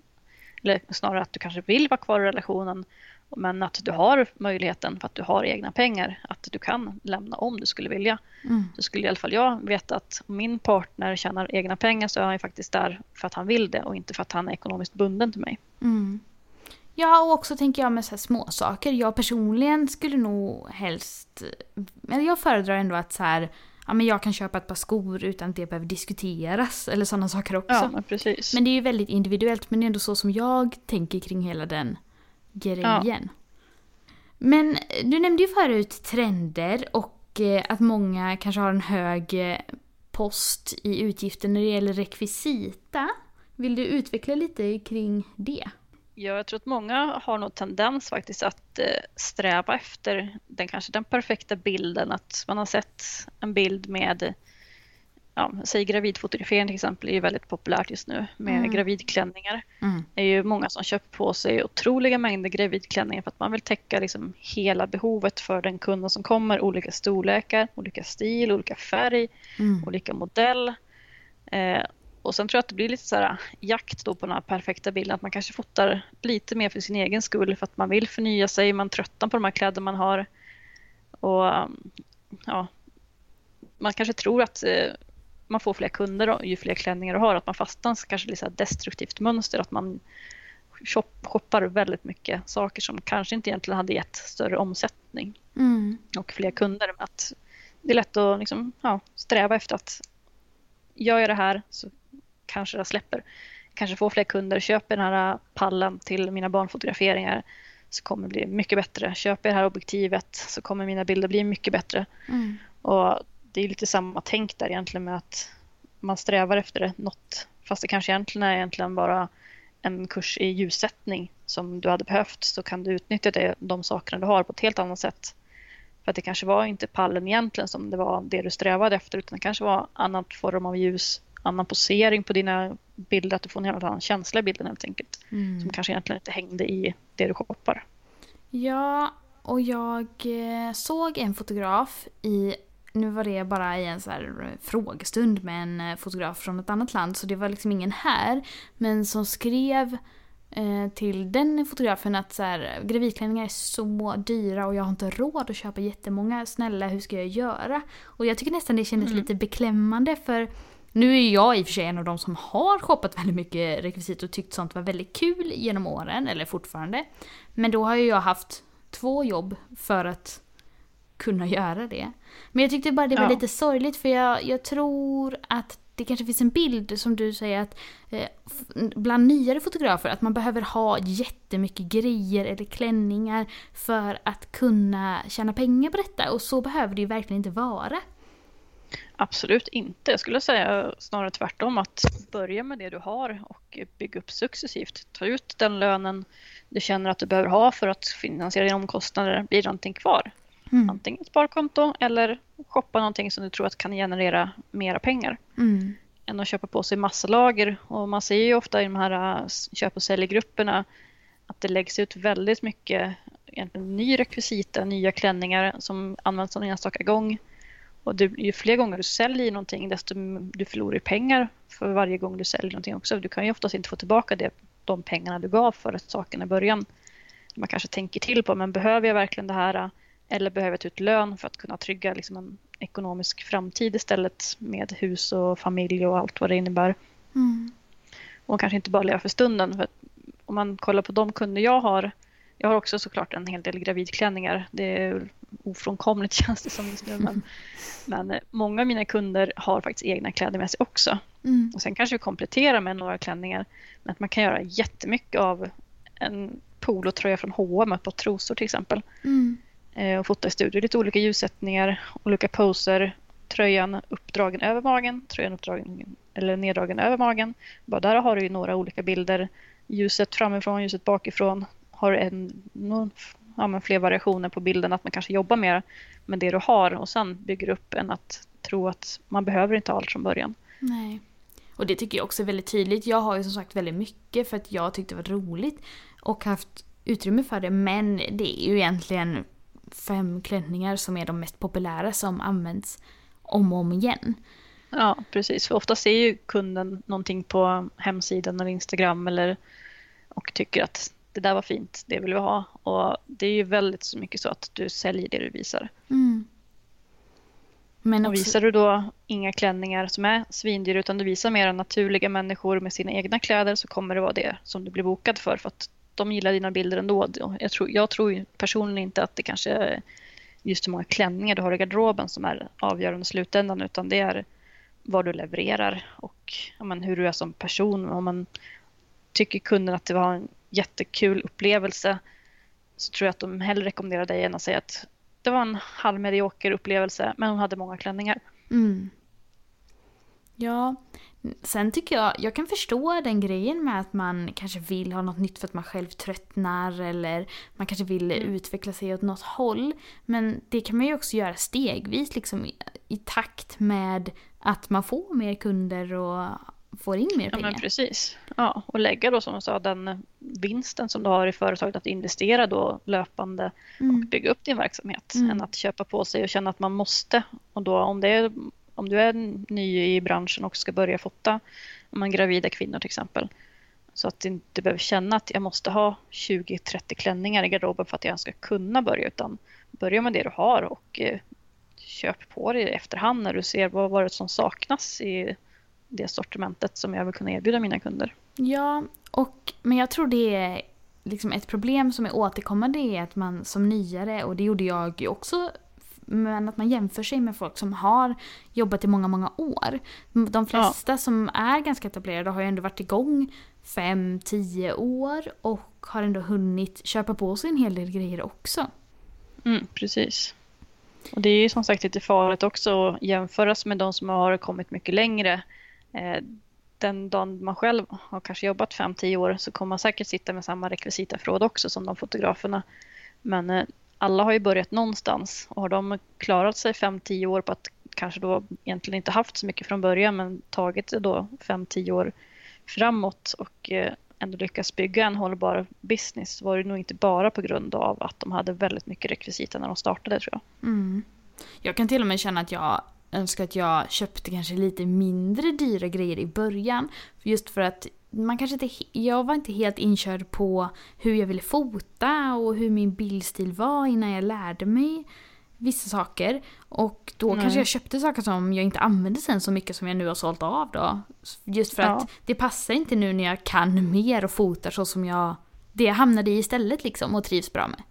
eller snarare att du kanske vill vara kvar i relationen men att du har möjligheten för att du har egna pengar att du kan lämna om du skulle vilja. Mm. Så skulle i alla fall jag veta att om min partner tjänar egna pengar så är han faktiskt där för att han vill det och inte för att han är ekonomiskt bunden till mig. Mm. Ja, och också tänker jag med så här små saker. Jag personligen skulle nog helst... Eller jag föredrar ändå att så här, ja, men jag kan köpa ett par skor utan att det behöver diskuteras. Eller sådana saker också. Ja, men, precis. men det är ju väldigt individuellt. Men det är ändå så som jag tänker kring hela den grejen. Ja. Men du nämnde ju förut trender och eh, att många kanske har en hög eh, post i utgiften när det gäller rekvisita. Vill du utveckla lite kring det? Ja, jag tror att många har nog tendens faktiskt att eh, sträva efter den kanske den perfekta bilden. Att man har sett en bild med ja, säg gravidfotografering till exempel är ju väldigt populärt just nu med mm. gravidklänningar. Mm. Det är ju många som köper på sig otroliga mängder gravidklänningar för att man vill täcka liksom hela behovet för den kunden som kommer. Olika storlekar, olika stil, olika färg, mm. olika modell. Eh, och sen tror jag att det blir lite så här jakt då på den här perfekta bilden. Att man kanske fotar lite mer för sin egen skull för att man vill förnya sig. Man tröttnar på de här kläder man har. Och ja, man kanske tror att eh, man får fler kunder och ju fler klänningar du har, att man fastnar kanske lite destruktivt mönster, att man shoppar väldigt mycket saker som kanske inte egentligen hade gett större omsättning mm. och fler kunder. Att det är lätt att liksom, ja, sträva efter att gör jag det här så kanske det släpper. Kanske får fler kunder, köper den här pallen till mina barnfotograferingar så kommer det bli mycket bättre. Köper jag det här objektivet så kommer mina bilder bli mycket bättre. Mm. Och det är lite samma tänk där egentligen med att man strävar efter något fast det kanske egentligen är egentligen bara en kurs i ljussättning som du hade behövt så kan du utnyttja det, de sakerna du har på ett helt annat sätt. För att det kanske var inte pallen egentligen som det var det du strävade efter utan det kanske var annat form av ljus, annan posering på dina bilder, att du får en helt annan känsla i bilden helt enkelt. Mm. Som kanske egentligen inte hängde i det du shoppar. Ja, och jag eh, såg en fotograf i nu var det bara i en så eh, frågestund med en eh, fotograf från ett annat land så det var liksom ingen här. Men som skrev eh, till den fotografen att så här, gravidklänningar är så dyra och jag har inte råd att köpa jättemånga. Snälla, hur ska jag göra? Och jag tycker nästan det kändes Mm. lite beklämmande för nu är jag i och för sig en av de som har shoppat väldigt mycket rekvisit och tyckt sånt var väldigt kul genom åren, eller fortfarande. Men då har ju jag haft två jobb för att kunna göra det. Men jag tyckte bara det var Ja. lite sorgligt för jag, jag tror att det kanske finns en bild som du säger att eh, bland nyare fotografer att man behöver ha jättemycket grejer eller klänningar för att kunna tjäna pengar på detta och så behöver det ju verkligen inte vara. Absolut inte. Jag skulle säga snarare tvärtom att börja med det du har och bygga upp successivt. Ta ut den lönen du känner att du behöver ha för att finansiera dina omkostnader. Blir det någonting kvar? Mm. Antingen ett sparkonto eller shoppa någonting som du tror att kan generera mera pengar. Mm. Än att köpa på sig massa lager. Och man ser ju ofta i de här äh, köp och säljgrupperna att det läggs ut väldigt mycket egentligen ny rekvisita, nya klänningar som används någon enstaka gång. Och det, ju fler gånger du säljer någonting desto du förlorar pengar för varje gång du säljer någonting också. Du kan ju oftast inte få tillbaka det, de pengarna du gav för saken i början. Man kanske tänker till på, men behöver jag verkligen det här? Eller behöver ta ut lön för att kunna trygga liksom en ekonomisk framtid istället med hus och familj och allt vad det innebär. Mm. Och kanske inte bara leva för stunden. För om man kollar på de kunder jag har. Jag har också såklart en hel del gravidklänningar. Det är ofrånkomligt känns det som just nu. Men, men eh, många av mina kunder har faktiskt egna kläder med sig också. Mm. Och sen kanske vi kompletterar med några klänningar. Men att man kan göra jättemycket av en polotröja från H&M par trosor till exempel. Mm. Eh, och fota i studio. Lite olika ljussättningar, olika poser. Tröjan uppdragen över magen, tröjan uppdragen eller neddragen över magen. Bara där har du ju några olika bilder. Ljuset framifrån, ljuset bakifrån. Har en, någon, ja, men fler variationer på bilden, att man kanske jobbar mer med det du har och sen bygger upp än att tro att man behöver inte ha allt från början. Nej. Och det tycker jag också är väldigt tydligt. Jag har ju som sagt väldigt mycket för att jag tyckte det var roligt och haft utrymme för det. Men det är ju egentligen fem klänningar som är de mest populära som används om och om igen. Ja, precis. För ofta ser ju kunden någonting på hemsidan eller Instagram eller, och tycker att det där var fint, det vill vi ha. Och det är ju väldigt så mycket så att du säljer det du visar. Mm. Men också, visar du då inga klänningar som är svindyra utan du visar mer naturliga människor med sina egna kläder så kommer det vara det som du blir bokad för. För att de gillar dina bilder ändå. Jag tror, jag tror personligen inte att det kanske är just hur många klänningar du har i garderoben som är avgörande i slutändan utan det är vad du levererar och men, hur du är som person. Om man tycker kunden att det var en jättekul upplevelse så tror jag att de hellre rekommenderar dig än att säga att det var en halvmedioker upplevelse men hon hade många klänningar. Mm. Ja, sen tycker jag, jag kan förstå den grejen med att man kanske vill ha något nytt för att man själv tröttnar eller man kanske vill Mm. utveckla sig åt något håll. Men det kan man ju också göra stegvis liksom i, i takt med att man får mer kunder och får in mer Ja, pengar. men precis. Ja, och lägga då som jag sa den vinsten som du har i företaget att investera då löpande Mm. och bygga upp din verksamhet Mm. än att köpa på sig och känna att man måste. Och då om, det är, om du är ny i branschen och ska börja fota om man gravida kvinnor till exempel så att du inte behöver känna att jag måste ha 20-30 klänningar i garderoben för att jag ska kunna börja utan börja med det du har och eh, köp på dig i efterhand när du ser vad var det som saknas i det sortimentet som jag vill kunna erbjuda mina kunder. Ja, och, men jag tror det är liksom ett problem som är återkommande är att man som nyare, och det gjorde jag ju också men att man jämför sig med folk som har jobbat i många, många år. De flesta ja. som är ganska etablerade har ju ändå varit igång fem, tio år och har ändå hunnit köpa på sig en hel del grejer också. Mm, precis. Och det är ju som sagt lite farligt också att jämföras med de som har kommit mycket längre. Eh, den dagen man själv har kanske jobbat 5-10 år så kommer man säkert sitta med samma rekvisitaförråd också som de fotograferna. Men eh, alla har ju börjat någonstans och har de klarat sig 5-10 år på att kanske då egentligen inte haft så mycket från början men tagit det då 5-10 år framåt och eh, ändå lyckats bygga en hållbar business var det nog inte bara på grund av att de hade väldigt mycket rekvisita när de startade tror jag. Mm. Jag kan till och med känna att jag önskar att jag köpte kanske lite mindre dyra grejer i början. Just för att man kanske inte, jag var inte helt inkörd på hur jag ville fota och hur min bildstil var innan jag lärde mig vissa saker. Och då Nej. kanske jag köpte saker som jag inte använde sen så mycket som jag nu har sålt av då. Just för ja. att det passar inte nu när jag kan mer och fotar så som jag det jag hamnade i istället liksom och trivs bra med.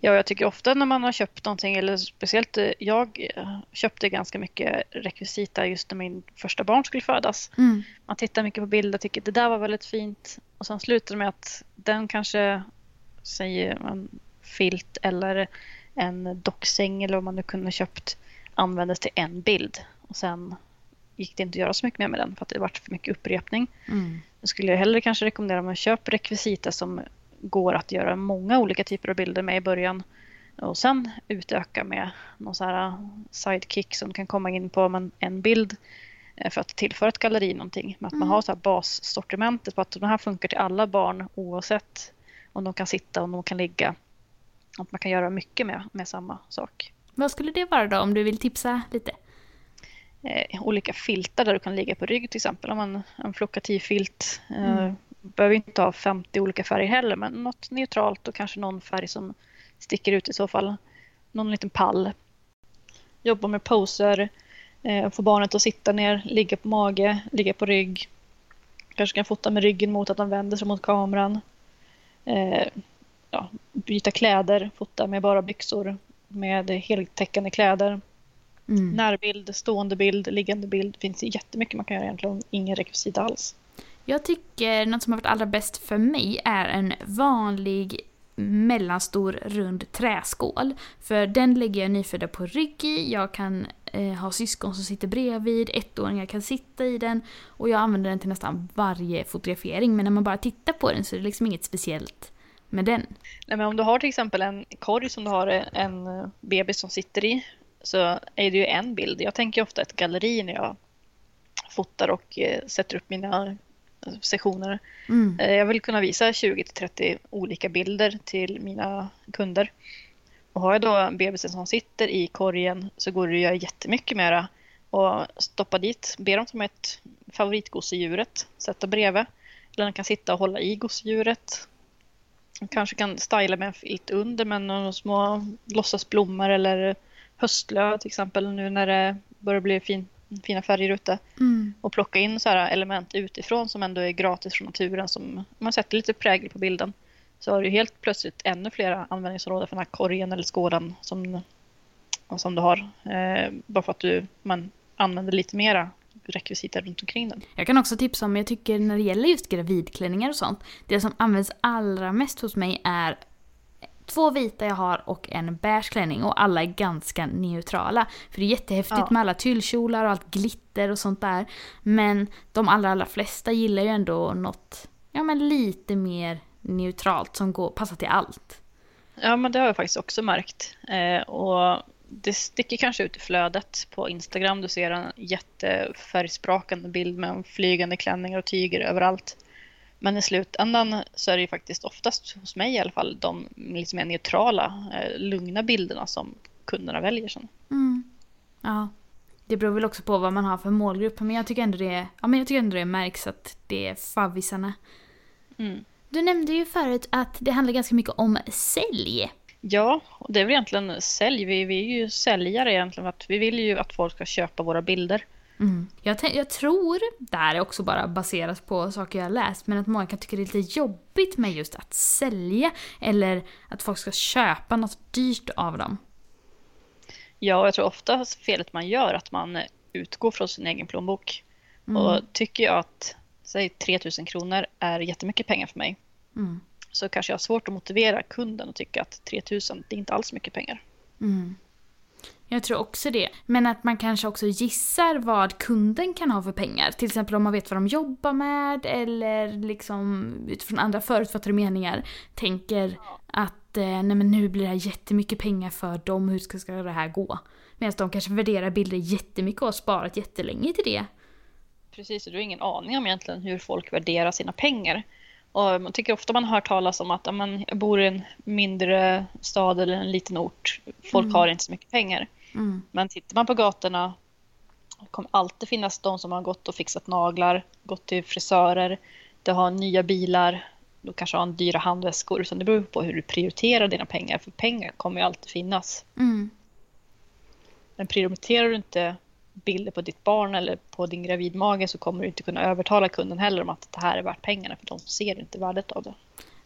Ja, jag tycker ofta när man har köpt någonting, eller speciellt eh, jag eh, köpte ganska mycket rekvisita just när min första barn skulle födas. Mm. Man tittar mycket på bilder och tycker det där var väldigt fint. Och sen slutar det med att den kanske, säger en filt eller en docksäng eller vad man nu kunde köpt användes till en bild. Och sen gick det inte att göra så mycket mer med den för att det varit för mycket upprepning. Mm. Då skulle jag hellre kanske rekommendera att man köper rekvisita som går att göra många olika typer av bilder med i början. Och sen utöka med någon så här sidekick som kan komma in på en bild eh, för att tillföra ett galleri någonting. Men att man mm. har så här bassortimentet på att de här funkar till alla barn oavsett om de kan sitta och de kan ligga. Att man kan göra mycket med, med samma sak. Vad skulle det vara då om du vill tipsa lite? Eh, olika filtar där du kan ligga på rygg till exempel. Om man en flockativ filt. Eh, mm behöver inte ha 50 olika färger heller, men något neutralt och kanske någon färg som sticker ut i så fall. Någon liten pall. Jobba med poser, eh, få barnet att sitta ner, ligga på mage, ligga på rygg. Kanske kan fota med ryggen mot att de vänder sig mot kameran. Eh, ja, byta kläder, fota med bara byxor, med heltäckande kläder. Mm. Närbild, stående bild, liggande bild. Det finns jättemycket man kan göra egentligen, ingen rekvisita alls. Jag tycker något som har varit allra bäst för mig är en vanlig mellanstor rund träskål. För den lägger jag nyfödda på rygg i, jag kan eh, ha syskon som sitter bredvid, ettåringar kan sitta i den och jag använder den till nästan varje fotografering. Men när man bara tittar på den så är det liksom inget speciellt med den. Nej, men om du har till exempel en korg som du har en bebis som sitter i så är det ju en bild. Jag tänker ofta ett galleri när jag fotar och eh, sätter upp mina sessioner. Mm. Eh, jag vill kunna visa 20-30 olika bilder till mina kunder. Och har jag då bebisen som sitter i korgen så går det att göra jättemycket mera. Och stoppa dit, be dem med ett favoritgosedjuret, sätta bredvid. Eller den kan sitta och hålla i gosedjuret. Kanske kan styla med en filt under med några små låtsasblommor eller höstlöv till exempel nu när det börjar bli fint fina färger ute. Mm. Och plocka in så här element utifrån som ändå är gratis från naturen. Som man sätter lite prägel på bilden. Så har du helt plötsligt ännu fler användningsområden för den här korgen eller skådan som, som du har. Eh, bara för att du, man använder lite mera rekvisita runt omkring den. Jag kan också tipsa om, jag tycker när det gäller just gravidklänningar och sånt, det som används allra mest hos mig är två vita jag har och en beige klänning och alla är ganska neutrala. För det är jättehäftigt ja. med alla tyllkjolar och allt glitter och sånt där. Men de allra, allra flesta gillar ju ändå något, ja men lite mer neutralt som går, passar till allt. Ja men det har jag faktiskt också märkt. Eh, och det sticker kanske ut i flödet på Instagram. Du ser en jättefärgsprakande bild med flygande klänningar och tyger överallt. Men i slutändan så är det ju faktiskt oftast hos mig i alla fall de lite mer neutrala, eh, lugna bilderna som kunderna väljer sen. Mm. Ja. Det beror väl också på vad man har för målgrupp men jag tycker ändå det, ja, men jag tycker ändå det märks att det är favvisarna. Mm. Du nämnde ju förut att det handlar ganska mycket om sälj. Ja, och det är väl egentligen sälj. Vi, vi är ju säljare egentligen. Att vi vill ju att folk ska köpa våra bilder. Mm. Jag, jag, tror, det här är också bara baserat på saker jag har läst, men att många kan tycka det är lite jobbigt med just att sälja eller att folk ska köpa något dyrt av dem. Ja, jag tror ofta felet man gör att man utgår från sin egen plånbok. Mm. Och tycker jag att säg 3000 kronor är jättemycket pengar för mig Mm. så kanske jag har svårt att motivera kunden och tycka att 3000 det är inte alls mycket pengar. Mm. Jag tror också det. Men att man kanske också gissar vad kunden kan ha för pengar. Till exempel om man vet vad de jobbar med eller liksom utifrån andra förutfattade meningar tänker att eh, nej men nu blir det här jättemycket pengar för dem, hur ska, ska det här gå? Medan de kanske värderar bilder jättemycket och har sparat jättelänge till det. Precis, och du har ingen aning om egentligen hur folk värderar sina pengar. Och man tycker ofta man hör talas om att jag bor i en mindre stad eller en liten ort. Folk Mm. har inte så mycket pengar. Mm. Men tittar man på gatorna det kommer alltid finnas de som har gått och fixat naglar, gått till frisörer, de har nya bilar, de kanske har en dyra handväskor. Så det beror på hur du prioriterar dina pengar, för pengar kommer ju alltid finnas. Mm. Men prioriterar du inte bilder på ditt barn eller på din gravidmage så kommer du inte kunna övertala kunden heller om att det här är värt pengarna för de ser inte värdet av det.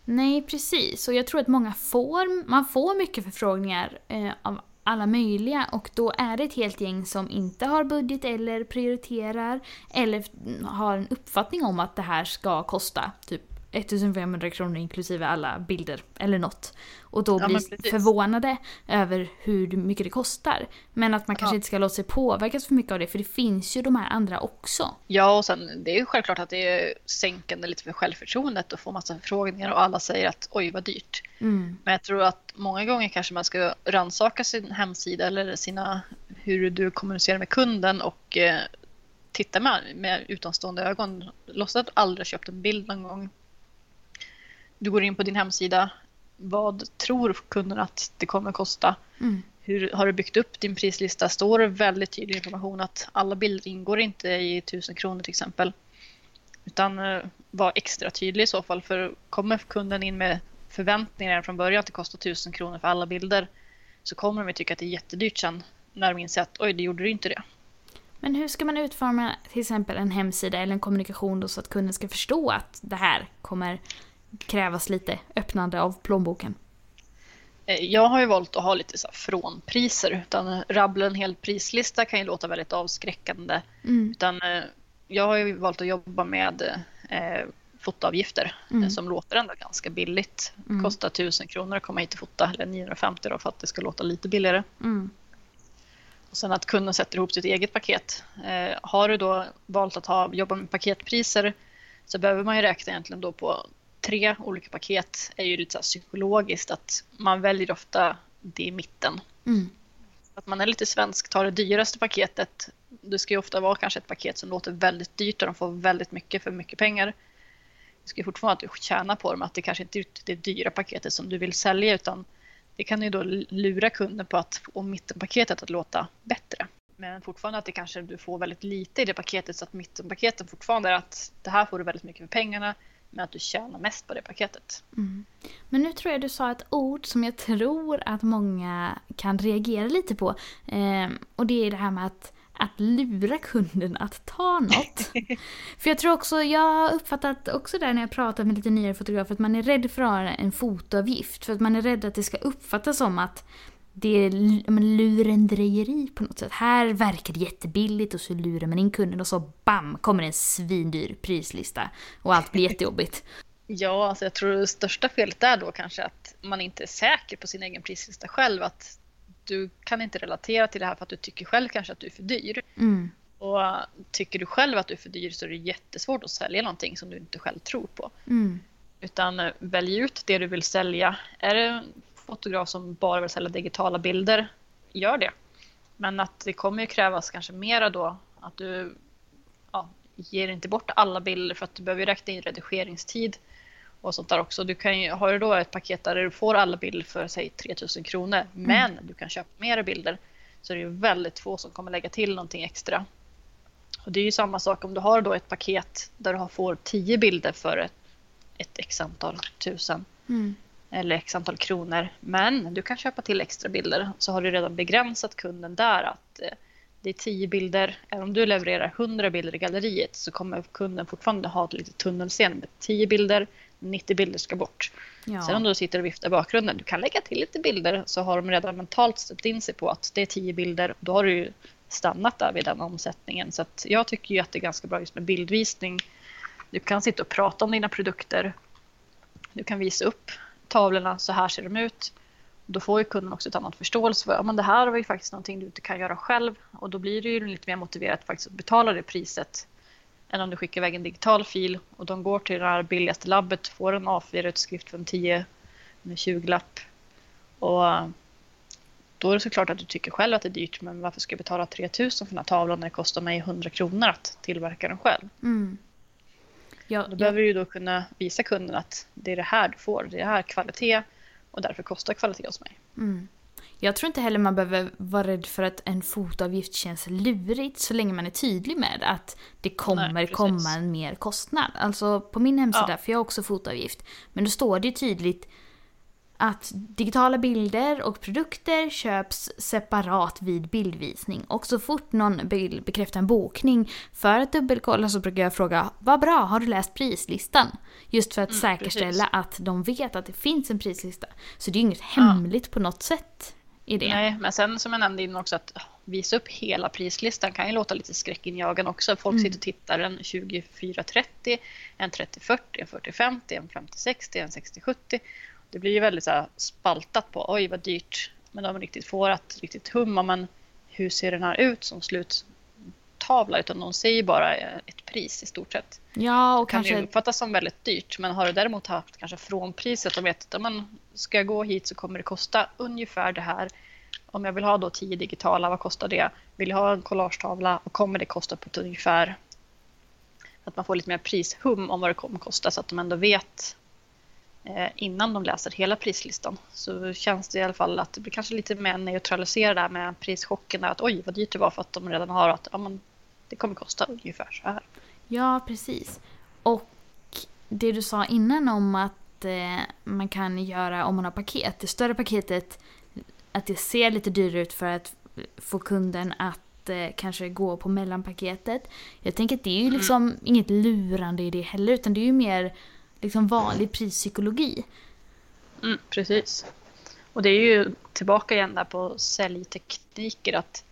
Nej, precis. Och jag tror att många får, man får mycket förfrågningar eh, av alla möjliga. Och då är det ett helt gäng som inte har budget eller prioriterar eller har en uppfattning om att det här ska kosta typ. 1500 kronor inklusive alla bilder eller något. Och då Ja, blir förvånade över hur mycket det kostar. Men att man kanske Ja. inte ska låta sig påverkas för mycket av det för det finns ju de här andra också. Ja, och sen det är ju självklart att det är sänkande lite för självförtroendet att få massa förfrågningar och alla säger att oj vad dyrt. Mm. Men jag tror att många gånger kanske man ska rannsaka sin hemsida eller sina, hur du kommunicerar med kunden och eh, titta med, med utomstående ögon. Låtsas att du aldrig köpt en bild någon gång. Du går in på din hemsida. Vad tror kunden att det kommer kosta? Mm. Hur har du byggt upp din prislista? Står det väldigt tydlig information att alla bilder ingår inte i 1000 kronor till exempel? Utan eh, var extra tydlig i så fall. För kommer kunden in med förväntningar från början att det kostar 1000 kronor för alla bilder så kommer de ju tycka att det är jättedyrt sen när de inser att oj, det gjorde du inte det. Men hur ska man utforma till exempel en hemsida eller en kommunikation då så att kunden ska förstå att det här kommer krävas lite öppnande av plånboken? Eh, Jag har ju valt att ha lite så frånpriser. Utan rabbla en hel prislista kan ju låta väldigt avskräckande. Mm. Utan eh, jag har ju valt att jobba med eh, fotoavgifter Mm. som låter ändå ganska billigt. Mm. Kostar 1000 kronor att komma hit och fota, eller 950 då för att det ska låta lite billigare. Mm. Och sen att kunden sätter ihop sitt eget paket. Eh, har du då valt att ha, jobba med paketpriser så behöver man ju räkna egentligen då på tre olika paket. är ju lite så psykologiskt att man väljer ofta det i mitten. Mm. Att man är lite svensk, tar det dyraste paketet. Det ska ju ofta vara kanske ett paket som låter väldigt dyrt och de får väldigt mycket för mycket pengar. Det ska ju fortfarande att du tjänar på dem, att det kanske inte är det dyra paketet som du vill sälja utan det kan ju då lura kunden på att få mittenpaketet att låta bättre. Men fortfarande att det kanske du får väldigt lite i det paketet så att mittenpaketen fortfarande är att det här får du väldigt mycket för pengarna men att du tjänar mest på det paketet. Mm. Men nu tror jag du sa ett ord som jag tror att många kan reagera lite på. Ehm, och det är det här med att, att lura kunden att ta något. för jag tror också, jag har uppfattat också där när jag pratat med lite nyare fotografer att man är rädd för att ha en fotoavgift. För att man är rädd att det ska uppfattas som att det är lurendrejeri på något sätt. Här verkar det jättebilligt och så lurar man in kunden och så bam kommer en svindyr prislista. Och allt blir jättejobbigt. Ja, alltså jag tror det största felet är då kanske att man inte är säker på sin egen prislista själv. Att du kan inte relatera till det här för att du tycker själv kanske att du är för dyr. Mm. Och tycker du själv att du är för dyr så är det jättesvårt att sälja någonting som du inte själv tror på. Mm. Utan eh, välj ut det du vill sälja. Är det fotograf som bara vill sälja digitala bilder, gör det. Men att det kommer ju krävas kanske mera då att du ja, ger inte bort alla bilder för att du behöver räkna in redigeringstid och sånt där också. Du kan ju, har du då ett paket där du får alla bilder för säg 3000 kronor men du kan köpa mera bilder så är det ju väldigt få som kommer lägga till någonting extra. Och det är ju samma sak om du har då ett paket där du får 10 bilder för ett, ett x antal tusen Mm. Eller x antal kronor. Men du kan köpa till extra bilder så har du redan begränsat kunden där att eh, det är 10 bilder. Även om du levererar 100 bilder i galleriet så kommer kunden fortfarande ha ett litet tunnelseende med 10 bilder, 90 bilder ska bort. Ja. Sen om du sitter och viftar i bakgrunden, du kan lägga till lite bilder så har de redan mentalt ställt in sig på att det är 10 bilder. Då har du ju stannat där vid den omsättningen. Så jag tycker ju att det är ganska bra just med bildvisning. Du kan sitta och prata om dina produkter. Du kan visa upp tavlorna, så här ser de ut. Då får ju kunden också ett annat förståelse för att det här var ju faktiskt någonting du inte kan göra själv och då blir det ju lite mer motiverat faktiskt att betala det priset än om du skickar iväg en digital fil och de går till det här billigaste labbet, får en A4-utskrift för en 10 20-lapp och eh, då är det såklart att du tycker själv att det är dyrt men varför ska jag betala 3000 för den här tavlan när det kostar mig 100 kronor att tillverka den själv? Mm. Ja, då ja. behöver du då kunna visa kunden att det är det här du får, det är det här kvalitet och därför kostar kvalitet hos mig. Mm. Jag tror inte heller man behöver vara rädd för att en fotavgift känns lurigt så länge man är tydlig med att det kommer Nej, komma en mer kostnad. Alltså på min hemsida, ja. för jag har också fotavgift, men då står det ju tydligt att digitala bilder och produkter köps separat vid bildvisning. Och så fort någon vill bekräfta en bokning för att dubbelkolla så brukar jag fråga Vad bra, har du läst prislistan? Just för att mm, säkerställa precis. att de vet att det finns en prislista. Så det är ju inget hemligt ja. på något sätt i det. Nej, men sen som jag nämnde innan också att visa upp hela prislistan kan ju låta lite skräckinjagande också. Folk mm. sitter och tittar en 2430, en 3040, en 4050, en 5060, en 6070 det blir ju väldigt så här spaltat på oj vad dyrt. Men de riktigt får att riktigt humma men hur ser den här ut som sluttavla utan de säger bara ett pris i stort sett. Ja och kan kanske... ju uppfattas som väldigt dyrt men har du däremot haft kanske frånpriset och vet att man ska jag gå hit så kommer det kosta ungefär det här. Om jag vill ha då tio digitala, vad kostar det? Vill jag ha en collagetavla, vad kommer det kosta på ett ungefär? Att man får lite mer prishum om vad det kommer kosta så att de ändå vet Eh, innan de läser hela prislistan. Så känns det i alla fall att det blir kanske lite mer neutraliserat där med prischocken. Att oj vad dyrt det var för att de redan har att ja, men, det kommer kosta ungefär så här. Ja, precis. Och det du sa innan om att eh, man kan göra om man har paket. Det större paketet, att det ser lite dyrare ut för att få kunden att eh, kanske gå på mellanpaketet. Jag tänker att det är ju mm. liksom mm. inget lurande i det heller utan det är ju mer liksom vanlig prispsykologi. Mm, precis. Och det är ju tillbaka igen där på säljtekniker att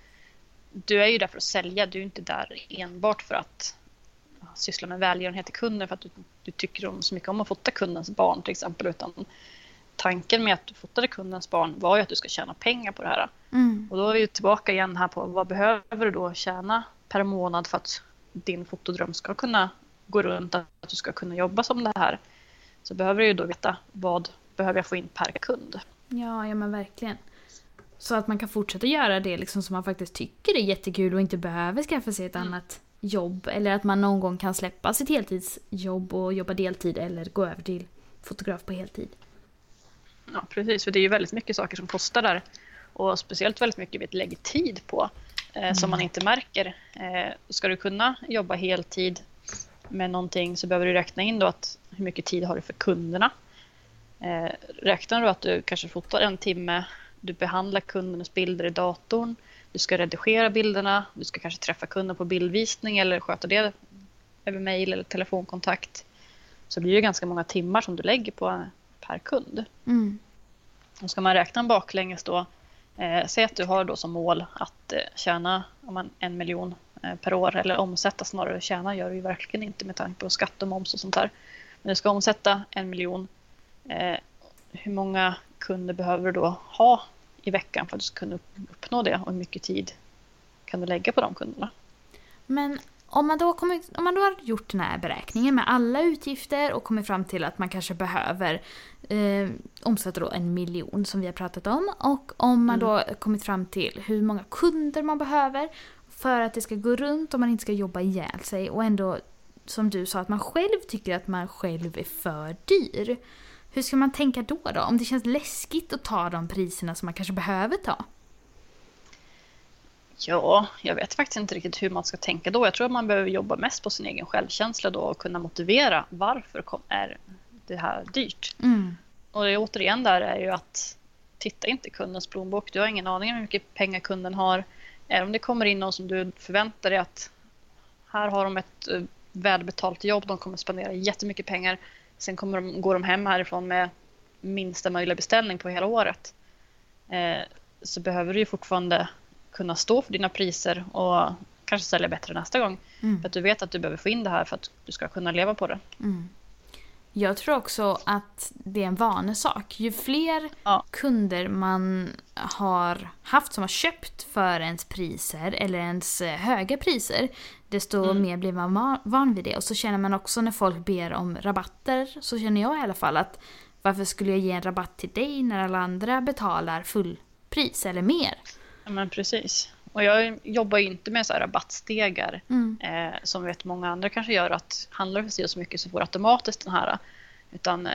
du är ju där för att sälja, du är inte där enbart för att syssla med välgörenhet till kunden för att du, du tycker om, så mycket om att fota kundens barn till exempel utan tanken med att du fotade kundens barn var ju att du ska tjäna pengar på det här. Mm. Och då är vi tillbaka igen här på vad behöver du då tjäna per månad för att din fotodröm ska kunna gå runt, att du ska kunna jobba som det här, så behöver du ju då veta vad behöver jag få in per kund. Ja, ja men verkligen. Så att man kan fortsätta göra det liksom som man faktiskt tycker är jättekul och inte behöver skaffa sig ett mm. annat jobb. Eller att man någon gång kan släppa sitt heltidsjobb och jobba deltid eller gå över till fotograf på heltid. Ja, precis. För det är ju väldigt mycket saker som kostar där. Och speciellt väldigt mycket vi lägger tid på eh, mm. som man inte märker. Eh, ska du kunna jobba heltid med någonting så behöver du räkna in då att hur mycket tid har du för kunderna. Eh, räknar du att du kanske fotar en timme, du behandlar kundens bilder i datorn, du ska redigera bilderna, du ska kanske träffa kunden på bildvisning eller sköta det över mail eller telefonkontakt. Så blir det ganska många timmar som du lägger på per kund. Mm. Och ska man räkna baklänges då, eh, säg att du har då som mål att eh, tjäna om man, en miljon per år eller omsätta snarare. Tjäna gör det ju verkligen inte med tanke på skatt och moms och sånt där. Men du ska omsätta en miljon. Eh, hur många kunder behöver du då ha i veckan för att du ska kunna uppnå det och hur mycket tid kan du lägga på de kunderna? Men om man, då kommit, om man då har gjort den här beräkningen med alla utgifter och kommit fram till att man kanske behöver eh, omsätta då en miljon som vi har pratat om och om man mm. då kommit fram till hur många kunder man behöver för att det ska gå runt och man inte ska jobba ihjäl sig och ändå, som du sa, att man själv tycker att man själv är för dyr. Hur ska man tänka då, då? Om det känns läskigt att ta de priserna som man kanske behöver ta? Ja, jag vet faktiskt inte riktigt hur man ska tänka då. Jag tror att man behöver jobba mest på sin egen självkänsla då och kunna motivera varför är det här dyrt. Mm. Och det, återigen där är ju att titta inte kundens plånbok. Du har ingen aning om hur mycket pengar kunden har. Även om det kommer in någon som du förväntar dig att här har de ett eh, välbetalt jobb, de kommer spendera jättemycket pengar. Sen kommer de, går de hem härifrån med minsta möjliga beställning på hela året. Eh, så behöver du ju fortfarande kunna stå för dina priser och kanske sälja bättre nästa gång. Mm. För att du vet att du behöver få in det här för att du ska kunna leva på det. Mm. Jag tror också att det är en vanesak. Ju fler Ja. kunder man har haft som har köpt för ens priser eller ens eh, höga priser, desto Mm. mer blir man va- van vid det. Och så känner man också när folk ber om rabatter, så känner jag i alla fall att varför skulle jag ge en rabatt till dig när alla andra betalar fullpris eller mer? Ja, men precis. Och jag jobbar ju inte med så rabattstegar Mm. eh, som vet många andra kanske gör att handlar för sig så mycket så får automatiskt den här. Utan eh,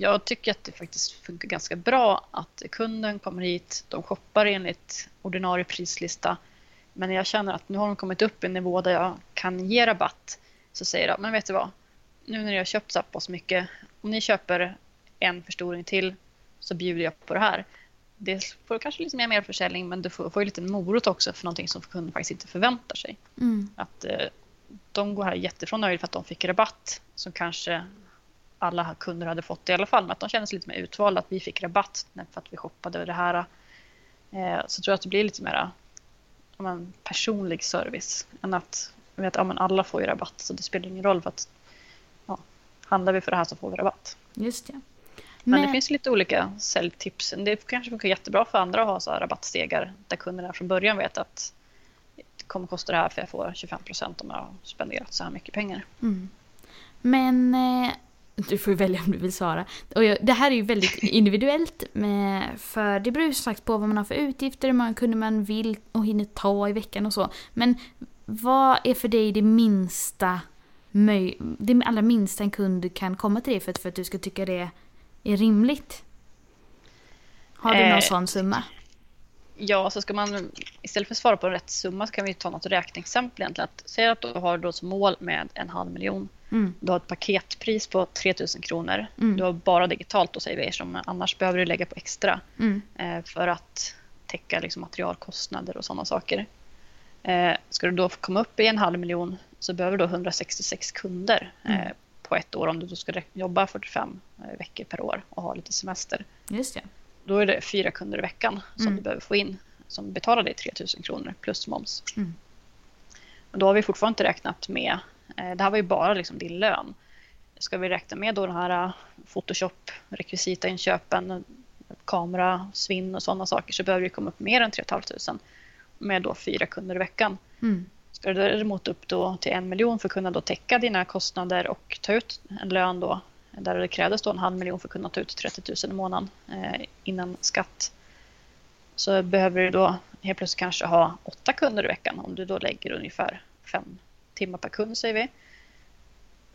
jag tycker att det faktiskt funkar ganska bra att kunden kommer hit, de shoppar enligt ordinarie prislista. Men jag känner att nu har de kommit upp i en nivå där jag kan ge rabatt så säger jag, men vet du vad? Nu när jag har köpt så pass mycket, om ni köper en förstoring till så bjuder jag på det här. Det får kanske lite mer merförsäljning men du får, får ju lite morot också för någonting som kunden faktiskt inte förväntar sig. Mm. Att eh, de går här jättefrån nöjda för att de fick rabatt som kanske alla kunder hade fått i alla fall. Men att de känner sig lite mer utvalda att vi fick rabatt för att vi shoppade det här. Eh, så tror jag att det blir lite mer men, personlig service än att vet, ja, men alla får ju rabatt så det spelar ingen roll för att ja, handlar vi för det här så får vi rabatt. Just det. Men, det finns lite olika säljtips. Det kanske funkar jättebra för andra att ha så här rabattstegar där kunderna från början vet att det kommer kosta det här för jag får 25 procent om jag har spenderat så här mycket pengar. Mm. Men eh, du får ju välja om du vill svara. Och jag, det här är ju väldigt individuellt. Med, för det beror ju som sagt på vad man har för utgifter, hur många kunder man vill och hinner ta i veckan och så. Men vad är för dig det minsta möj, det allra minsta en kund kan komma till dig för att, för att du ska tycka det är rimligt? Har du någon Eh, sån summa? Ja, så ska man istället för att svara på rätt summa så kan vi ta något räkneexempel egentligen. Att, säg att du har då som mål med en halv miljon. Mm. Du har ett paketpris på 3000 kronor. Mm. Du har bara digitalt då säger vi som annars behöver du lägga på extra. Mm. eh, för att täcka liksom, materialkostnader och sådana saker. Eh, ska du då komma upp i en halv miljon så behöver du då 166 kunder eh, Mm. på ett år om du då ska jobba 45 eh, veckor per år och ha lite semester. Just det. Då är det fyra kunder i veckan som Mm. du behöver få in som betalar dig 3000 kronor plus moms. Mm. Och då har vi fortfarande inte räknat med, eh, det här var ju bara liksom din lön. Ska vi räkna med då den här eh, Photoshop, rekvisitainköpen, kamera, svinn och sådana saker så behöver det komma upp mer än 3 500 med då fyra kunder i veckan. Mm. Ska du däremot upp då till en miljon för att kunna då täcka dina kostnader och ta ut en lön då där det krävdes då en halv miljon för att kunna ta ut 30 000 i månaden eh, innan skatt så behöver du då helt plötsligt kanske ha åtta kunder i veckan om du då lägger ungefär fem timmar per kund säger vi.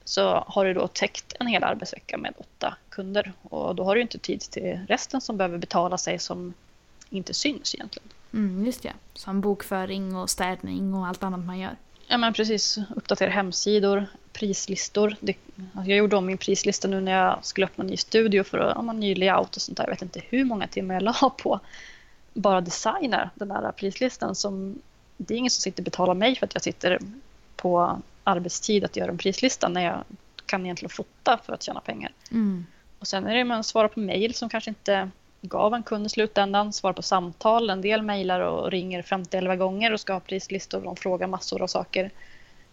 Så har du då täckt en hel arbetsvecka med åtta kunder och då har du inte tid till resten som behöver betala sig som inte syns egentligen. Mm, just det. Som bokföring och städning och allt annat man gör. Ja men precis, uppdatera hemsidor, prislistor. Det, alltså jag gjorde om min prislista nu när jag skulle öppna en ny studio för att, ja, man ny layout och sånt där. Jag vet inte hur många timmar jag la på bara designa den här prislistan. Som, det är ingen som sitter och betalar mig för att jag sitter på arbetstid att göra en prislista när jag kan egentligen fota för att tjäna pengar. Mm. Och sen är det man svarar på mejl som kanske inte gav en kund i slutändan, svarar på samtal, en del mejlar och ringer 50-11 gånger och ska ha prislistor och de frågar massor av saker.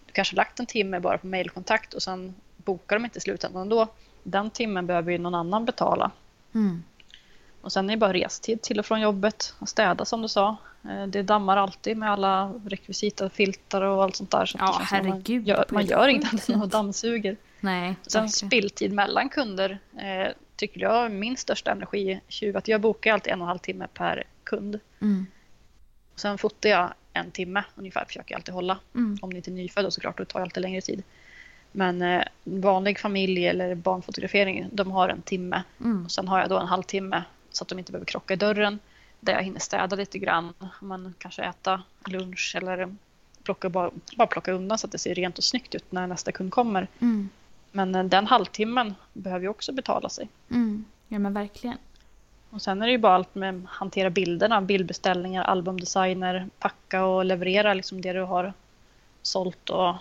Du kanske har lagt en timme bara på mejlkontakt och sen bokar de inte i slutändan då. Den timmen behöver ju någon annan betala. Mm. Och sen är det bara restid till och från jobbet och städa som du sa. Eh, Det dammar alltid med alla rekvisita, filtar och allt sånt där. Så Ja, herregud, Man gör, man gör sätt. annat än dammsuger. Nej, Sen verkligen. spilltid mellan kunder eh, tycker jag är min största energitjuv. Att jag bokar alltid en och en halv timme per kund. Mm. Och sen fotar jag en timme ungefär, försöker jag alltid hålla. Mm. Om det inte är nyfödd då såklart, då tar det alltid längre tid. Men eh, vanlig familj eller barnfotografering, de har en timme. Mm. Och sen har jag då en halvtimme så att de inte behöver krocka i dörren. Där jag hinner städa lite grann. Man kanske äta lunch eller plocka, bara, bara plocka undan så att det ser rent och snyggt ut när nästa kund kommer. Mm. Men eh, den halvtimmen behöver ju också betala sig. Mm. Ja men verkligen. Och sen är det ju bara allt med att hantera bilderna, bildbeställningar, albumdesigner, packa och leverera liksom det du har sålt och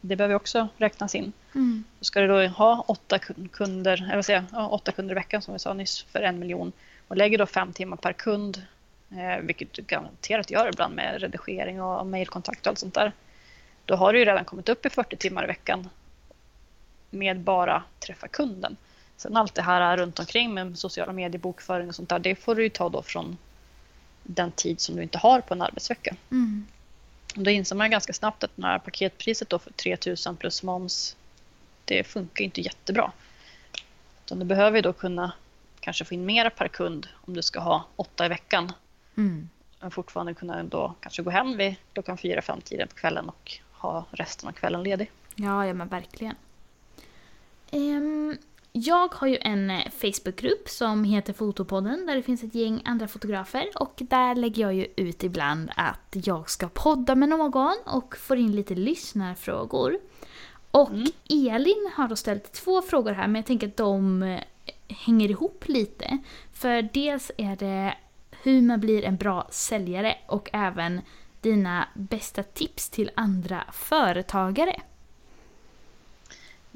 det behöver också räknas in. Mm. Så ska du då ha åtta kunder, vill säga, ja, åtta kunder i veckan som vi sa nyss för en miljon och lägger då fem timmar per kund, eh, vilket du garanterat gör ibland med redigering och mejlkontakt och allt sånt där. Då har du ju redan kommit upp i 40 timmar i veckan med bara träffa kunden. Sen allt det här runt omkring med sociala medier, bokföring och sånt där, det får du ju ta då från den tid som du inte har på en arbetsvecka. Mm. Då inser man ganska snabbt att när paketpriset då för 3000 plus moms, det funkar inte jättebra. Utan du behöver då kunna kanske få in mera per kund om du ska ha åtta i veckan. Mm. Men fortfarande kunna då kanske gå hem vid klockan fyra, fem tiden på kvällen och ha resten av kvällen ledig. Ja, ja men verkligen. Ehm, jag har ju en eh, Facebookgrupp som heter Fotopodden där det finns ett gäng andra fotografer och där lägger jag ju ut ibland att jag ska podda med någon och får in lite lyssnarfrågor. Och Mm. Elin har då ställt två frågor här men jag tänker att de eh, hänger ihop lite. För dels är det hur man blir en bra säljare och även dina bästa tips till andra företagare.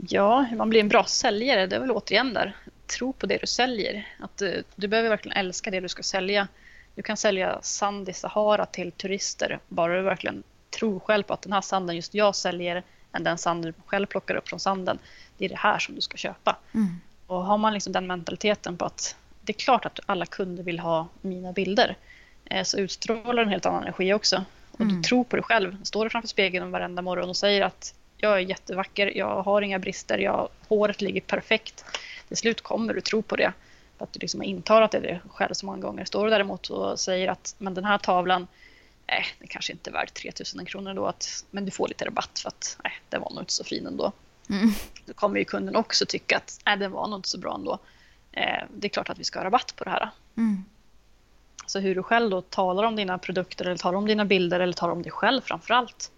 Ja, hur man blir en bra säljare, det är väl återigen där. Tro på det du säljer. Att du, du behöver verkligen älska det du ska sälja. Du kan sälja sand i Sahara till turister, bara du verkligen tror själv på att den här sanden just jag säljer än den sanden du själv plockar upp från sanden. Det är det här som du ska köpa. Mm. Och har man liksom den mentaliteten på att det är klart att alla kunder vill ha mina bilder, eh, så utstrålar en helt annan energi också. Och Mm. du tror på dig själv. Står du framför spegeln varenda morgon och säger att jag är jättevacker, jag har inga brister, jag, håret ligger perfekt. Till slut kommer du tro på det. För att du liksom har intalat det dig själv så många gånger. Står du däremot och säger att men den här tavlan, nej, det kanske inte är värd 3000 kronor då, att, men du får lite rabatt för att nej, den var nog inte så fin ändå. Mm. Då kommer ju kunden också tycka att nej, den var nog inte så bra ändå. Eh, det är klart att vi ska ha rabatt på det här. Mm. Så hur du själv då talar om dina produkter eller talar om dina bilder eller talar om dig själv framför allt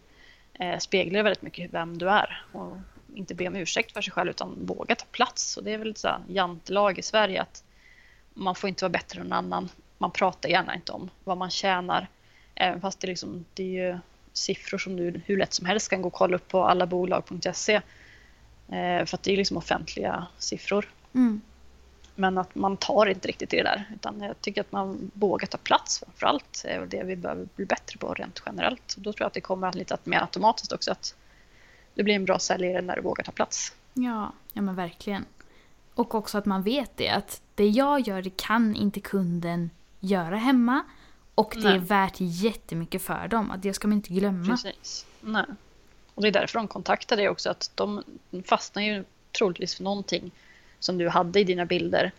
eh, speglar väldigt mycket vem du är. Och inte be om ursäkt för sig själv utan våga ta plats. Och det är väl ett jantelag i Sverige att man får inte vara bättre än någon annan. Man pratar gärna inte om vad man tjänar. Även fast det, liksom, det är ju siffror som du hur lätt som helst kan gå och kolla upp på allabolag.se. Eh, för att det är liksom offentliga siffror. Mm. Men att man tar inte riktigt i det där. Utan jag tycker att man vågar ta plats framför allt. är väl det vi behöver bli bättre på rent generellt. Då tror jag att det kommer lite mer automatiskt också. Att du blir en bra säljare när du vågar ta plats. Ja, ja men verkligen. Och också att man vet det, att det jag gör det kan inte kunden göra hemma. Och det är Nej. värt jättemycket för dem, att det ska man inte glömma. Precis. Nej. Och det är därför de kontaktar dig också. Att de fastnar ju troligtvis för någonting som du hade i dina bilder.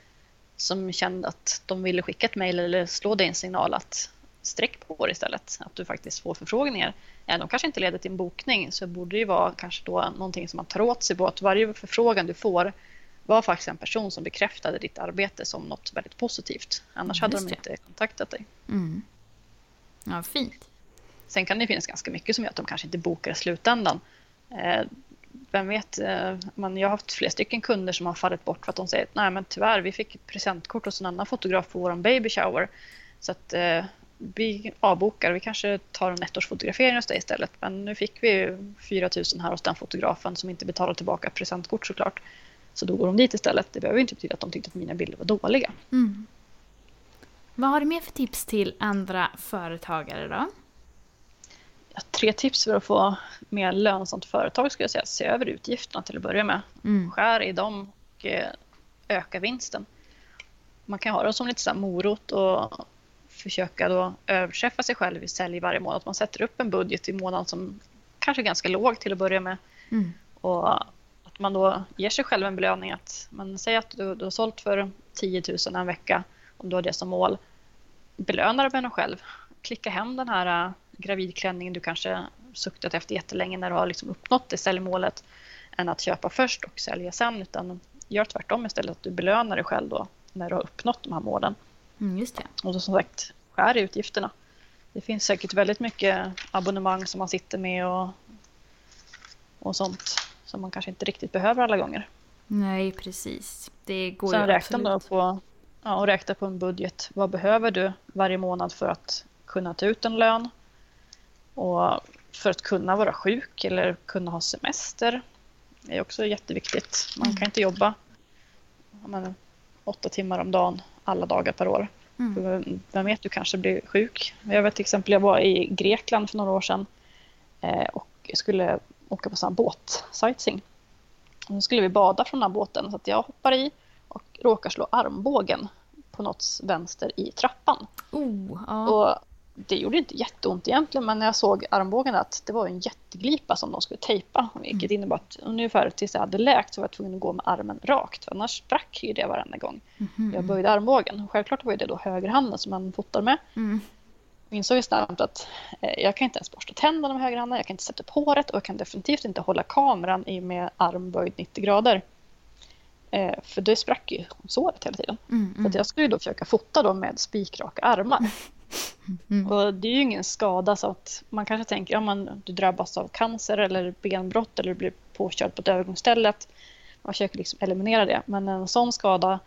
Som kände att de ville skicka ett mejl eller slå dig en signal att sträck på det istället. Att du faktiskt får förfrågningar. De kanske inte leder till en bokning så borde det ju vara kanske då någonting som man tar åt sig på. Att varje förfrågan du får var faktiskt en person som bekräftade ditt arbete som något väldigt positivt. Annars hade Just de inte kontaktat dig. Mm. Ja, fint. Sen kan det finnas ganska mycket som gör att de kanske inte bokar i slutändan. Vem vet, eh, man, jag har haft flera stycken kunder som har fallit bort för att de säger att nej men tyvärr, vi fick ett presentkort hos en annan fotograf på vår baby shower. Så att eh, vi avbokar, vi kanske tar en ettårsfotografering hos dig istället. Men nu fick vi 4 000 här hos den fotografen som inte betalar tillbaka presentkort såklart. Så då går de dit istället. Det behöver inte betyda att de tyckte att mina bilder var dåliga. Mm. Vad har du mer för tips till andra företagare då? Tre tips för att få mer lönsamt företag skulle jag säga. Se över utgifterna till att börja med. Mm. skär i dem och eh, öka vinsten. Man kan ha det som lite så morot och försöka då överträffa sig själv i sälj varje månad. Att man sätter upp en budget i månaden som kanske är ganska låg till att börja med. Mm. Och att man då ger sig själv en belöning. Att man säger att du, du har sålt för 10 000 en vecka, om du har det som mål. Belöna dig med själv. Klicka hem den här gravidklänningen du kanske suktat efter jättelänge när du har liksom uppnått det säljmålet än att köpa först och sälja sen. Utan gör tvärtom istället, att du belönar dig själv då när du har uppnått de här målen. Mm, just det. Och så som sagt, skär i utgifterna. Det finns säkert väldigt mycket abonnemang som man sitter med och, och sånt som man kanske inte riktigt behöver alla gånger. Nej, precis. Det går Sen ju räkna då på ja, och räkna på en budget. Vad behöver du varje månad för att kunna ta ut en lön? Och för att kunna vara sjuk eller kunna ha semester. Är också jätteviktigt. Man kan inte jobba men, åtta timmar om dagen alla dagar per år. Mm. Vem vet, du kanske blir sjuk. Jag vet till exempel, jag var i Grekland för några år sedan eh, och skulle åka på sån båt, sightseeing. Så skulle vi bada från den här båten så att jag hoppar i och råkar slå armbågen på något vänster i trappan. Oh, ja. Och det gjorde inte jätteont egentligen men när jag såg armbågen att det var en jätteglipa som de skulle tejpa. Vilket mm. innebar att ungefär tills jag hade läkt så var jag tvungen att gå med armen rakt. För annars sprack ju det varenda gång mm. jag böjde armbågen. Självklart var det då högerhanden som man fotar med. Mm. Jag insåg snabbt att eh, jag kan inte ens borsta tänderna med högerhanden. Jag kan inte sätta upp håret och jag kan definitivt inte hålla kameran i med arm böjd 90 grader. Eh, för det sprack ju såret hela tiden. Mm, mm. Så jag skulle då försöka fota då med spikraka armar. Mm. Och det är ju ingen skada så att man kanske tänker ja, du drabbas av cancer eller benbrott eller blir påkörd på ett övergångsställe. Man försöker liksom eliminera det. Men en sån skada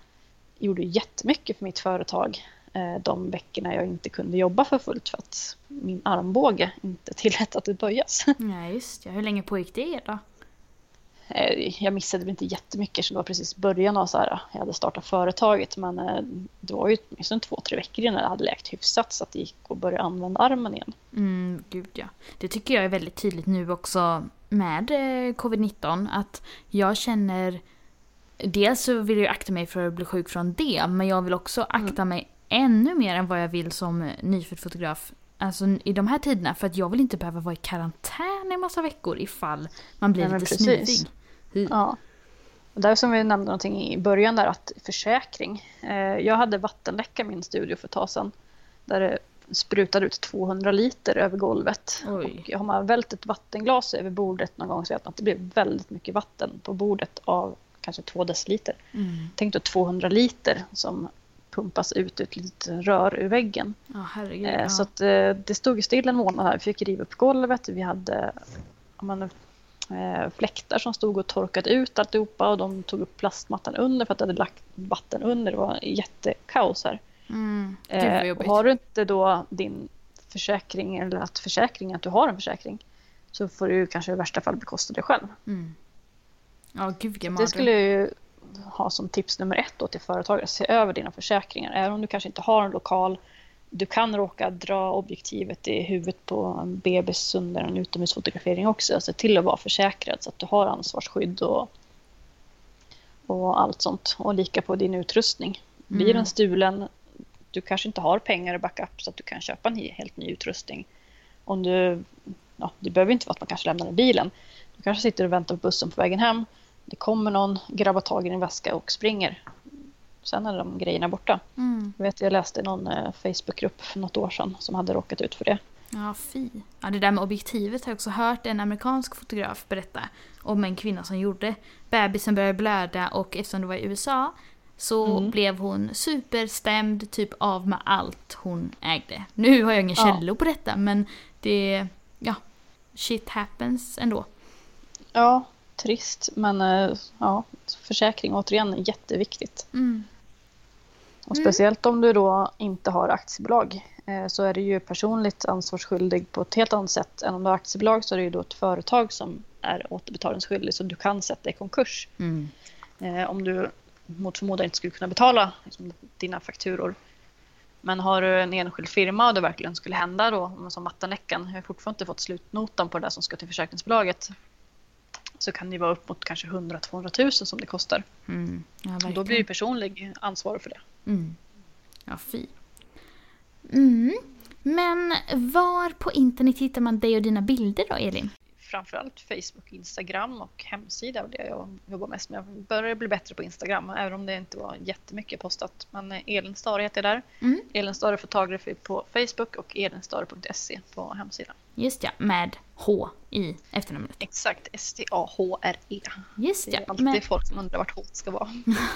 gjorde jättemycket för mitt företag eh, de veckorna jag inte kunde jobba för fullt för att min armbåge inte tillät att det böjas. Ja, just ja. Hur länge pågick det då? Eh, jag missade väl inte jättemycket så det var precis början av så här, jag hade startat företaget men eh, det var ju åtminstone två, tre veckor innan det hade läkt hyfsat så att det gick att börja använda armen igen. Mm, gud ja. Det tycker jag är väldigt tydligt nu också med eh, covid-19 att jag känner Dels så vill jag akta mig för att bli sjuk från det men jag vill också akta mm. mig ännu mer än vad jag vill som nyfödd fotograf Alltså i de här tiderna för att jag vill inte behöva vara i karantän i massa veckor ifall man blir Nej, lite snuvig. Ja. Och där som vi nämnde någonting i början där att försäkring. Eh, jag hade vattenläcka i min studio för ett tag sedan. Där det sprutade ut 200 liter över golvet. Oj. Och har man vält ett vattenglas över bordet någon gång så vet man att det blir väldigt mycket vatten på bordet av kanske två deciliter. Mm. Tänk då 200 liter som pumpas ut ett litet rör ur väggen. Oh, herregud, eh, ja. Så att, eh, det stod still en månad här. Vi fick riva upp golvet. Vi hade man, eh, fläktar som stod och torkade ut alltihopa och de tog upp plastmattan under för att det hade lagt vatten under. Det var jättekaos här. Mm, eh, har du inte då din försäkring eller att försäkring att du har en försäkring så får du kanske i värsta fall bekosta det själv. Mm. Ja, gud, det skulle jag ju ha som tips nummer ett då till företagare. Se över dina försäkringar. Även om du kanske inte har en lokal du kan råka dra objektivet i huvudet på en bebis under en utomhusfotografering också. Se till att vara försäkrad så att du har ansvarsskydd och, och allt sånt. Och lika på din utrustning. Blir den mm. stulen, du kanske inte har pengar i backup så att du kan köpa en helt ny utrustning. Om du, ja, det behöver inte vara att man kanske lämnar bilen. Du kanske sitter och väntar på bussen på vägen hem. Det kommer någon, grabbar tag i din väska och springer sen är de grejerna borta. Mm. Jag, vet, jag läste någon eh, Facebookgrupp för något år sedan som hade råkat ut för det. Ja, fy. Ja, det där med objektivet har jag också hört en amerikansk fotograf berätta om en kvinna som gjorde. Bebisen började blöda och eftersom det var i USA så mm. blev hon superstämd typ av med allt hon ägde. Nu har jag källor ja. på detta men det, ja, shit happens ändå. Ja, trist men eh, ja, försäkring återigen jätteviktigt. Mm. Och speciellt om du då inte har aktiebolag eh, så är du ju personligt ansvarsskyldig på ett helt annat sätt än om du har aktiebolag så är det ju då ett företag som är återbetalningsskyldig så du kan sätta i konkurs. Mm. Eh, om du mot förmodan inte skulle kunna betala liksom, dina fakturor. Men har du en enskild firma och det verkligen skulle hända då, som vattenläckan, jag har fortfarande inte fått slutnotan på det där som ska till försäkringsbolaget så kan det vara upp mot kanske 100-200 000 som det kostar. Mm. Ja, då blir ju personlig ansvarig för det. Mm. Ja, fy. Mm. Men var på internet hittar man dig och dina bilder då, Elin? Framförallt Facebook, Instagram och hemsida och det jag jobbar mest med. Jag börjar bli bättre på Instagram, även om det inte var jättemycket postat. Men Elin Stare heter jag där. Mm. Elin Stare Photography på Facebook och elinstare.se på hemsidan. Just ja, med H i efternamnet. Exakt, S-T-A-H-R-E. Just ja. Det är alltid men... folk som undrar vart H ska vara.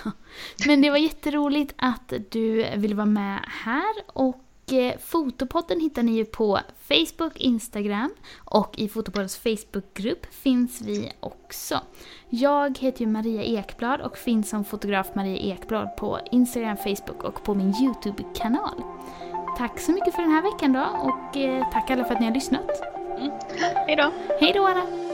men det var jätteroligt att du ville vara med här och Och eh, Fotopodden hittar ni ju på Facebook, Instagram och i Fotopoddens Facebookgrupp finns vi också. Jag heter ju Maria Ekblad och finns som fotograf Maria Ekblad på Instagram, Facebook och på min YouTube-kanal. Tack så mycket för den här veckan då och eh, tack alla för att ni har lyssnat. Mm. Hej då! Hej då alla!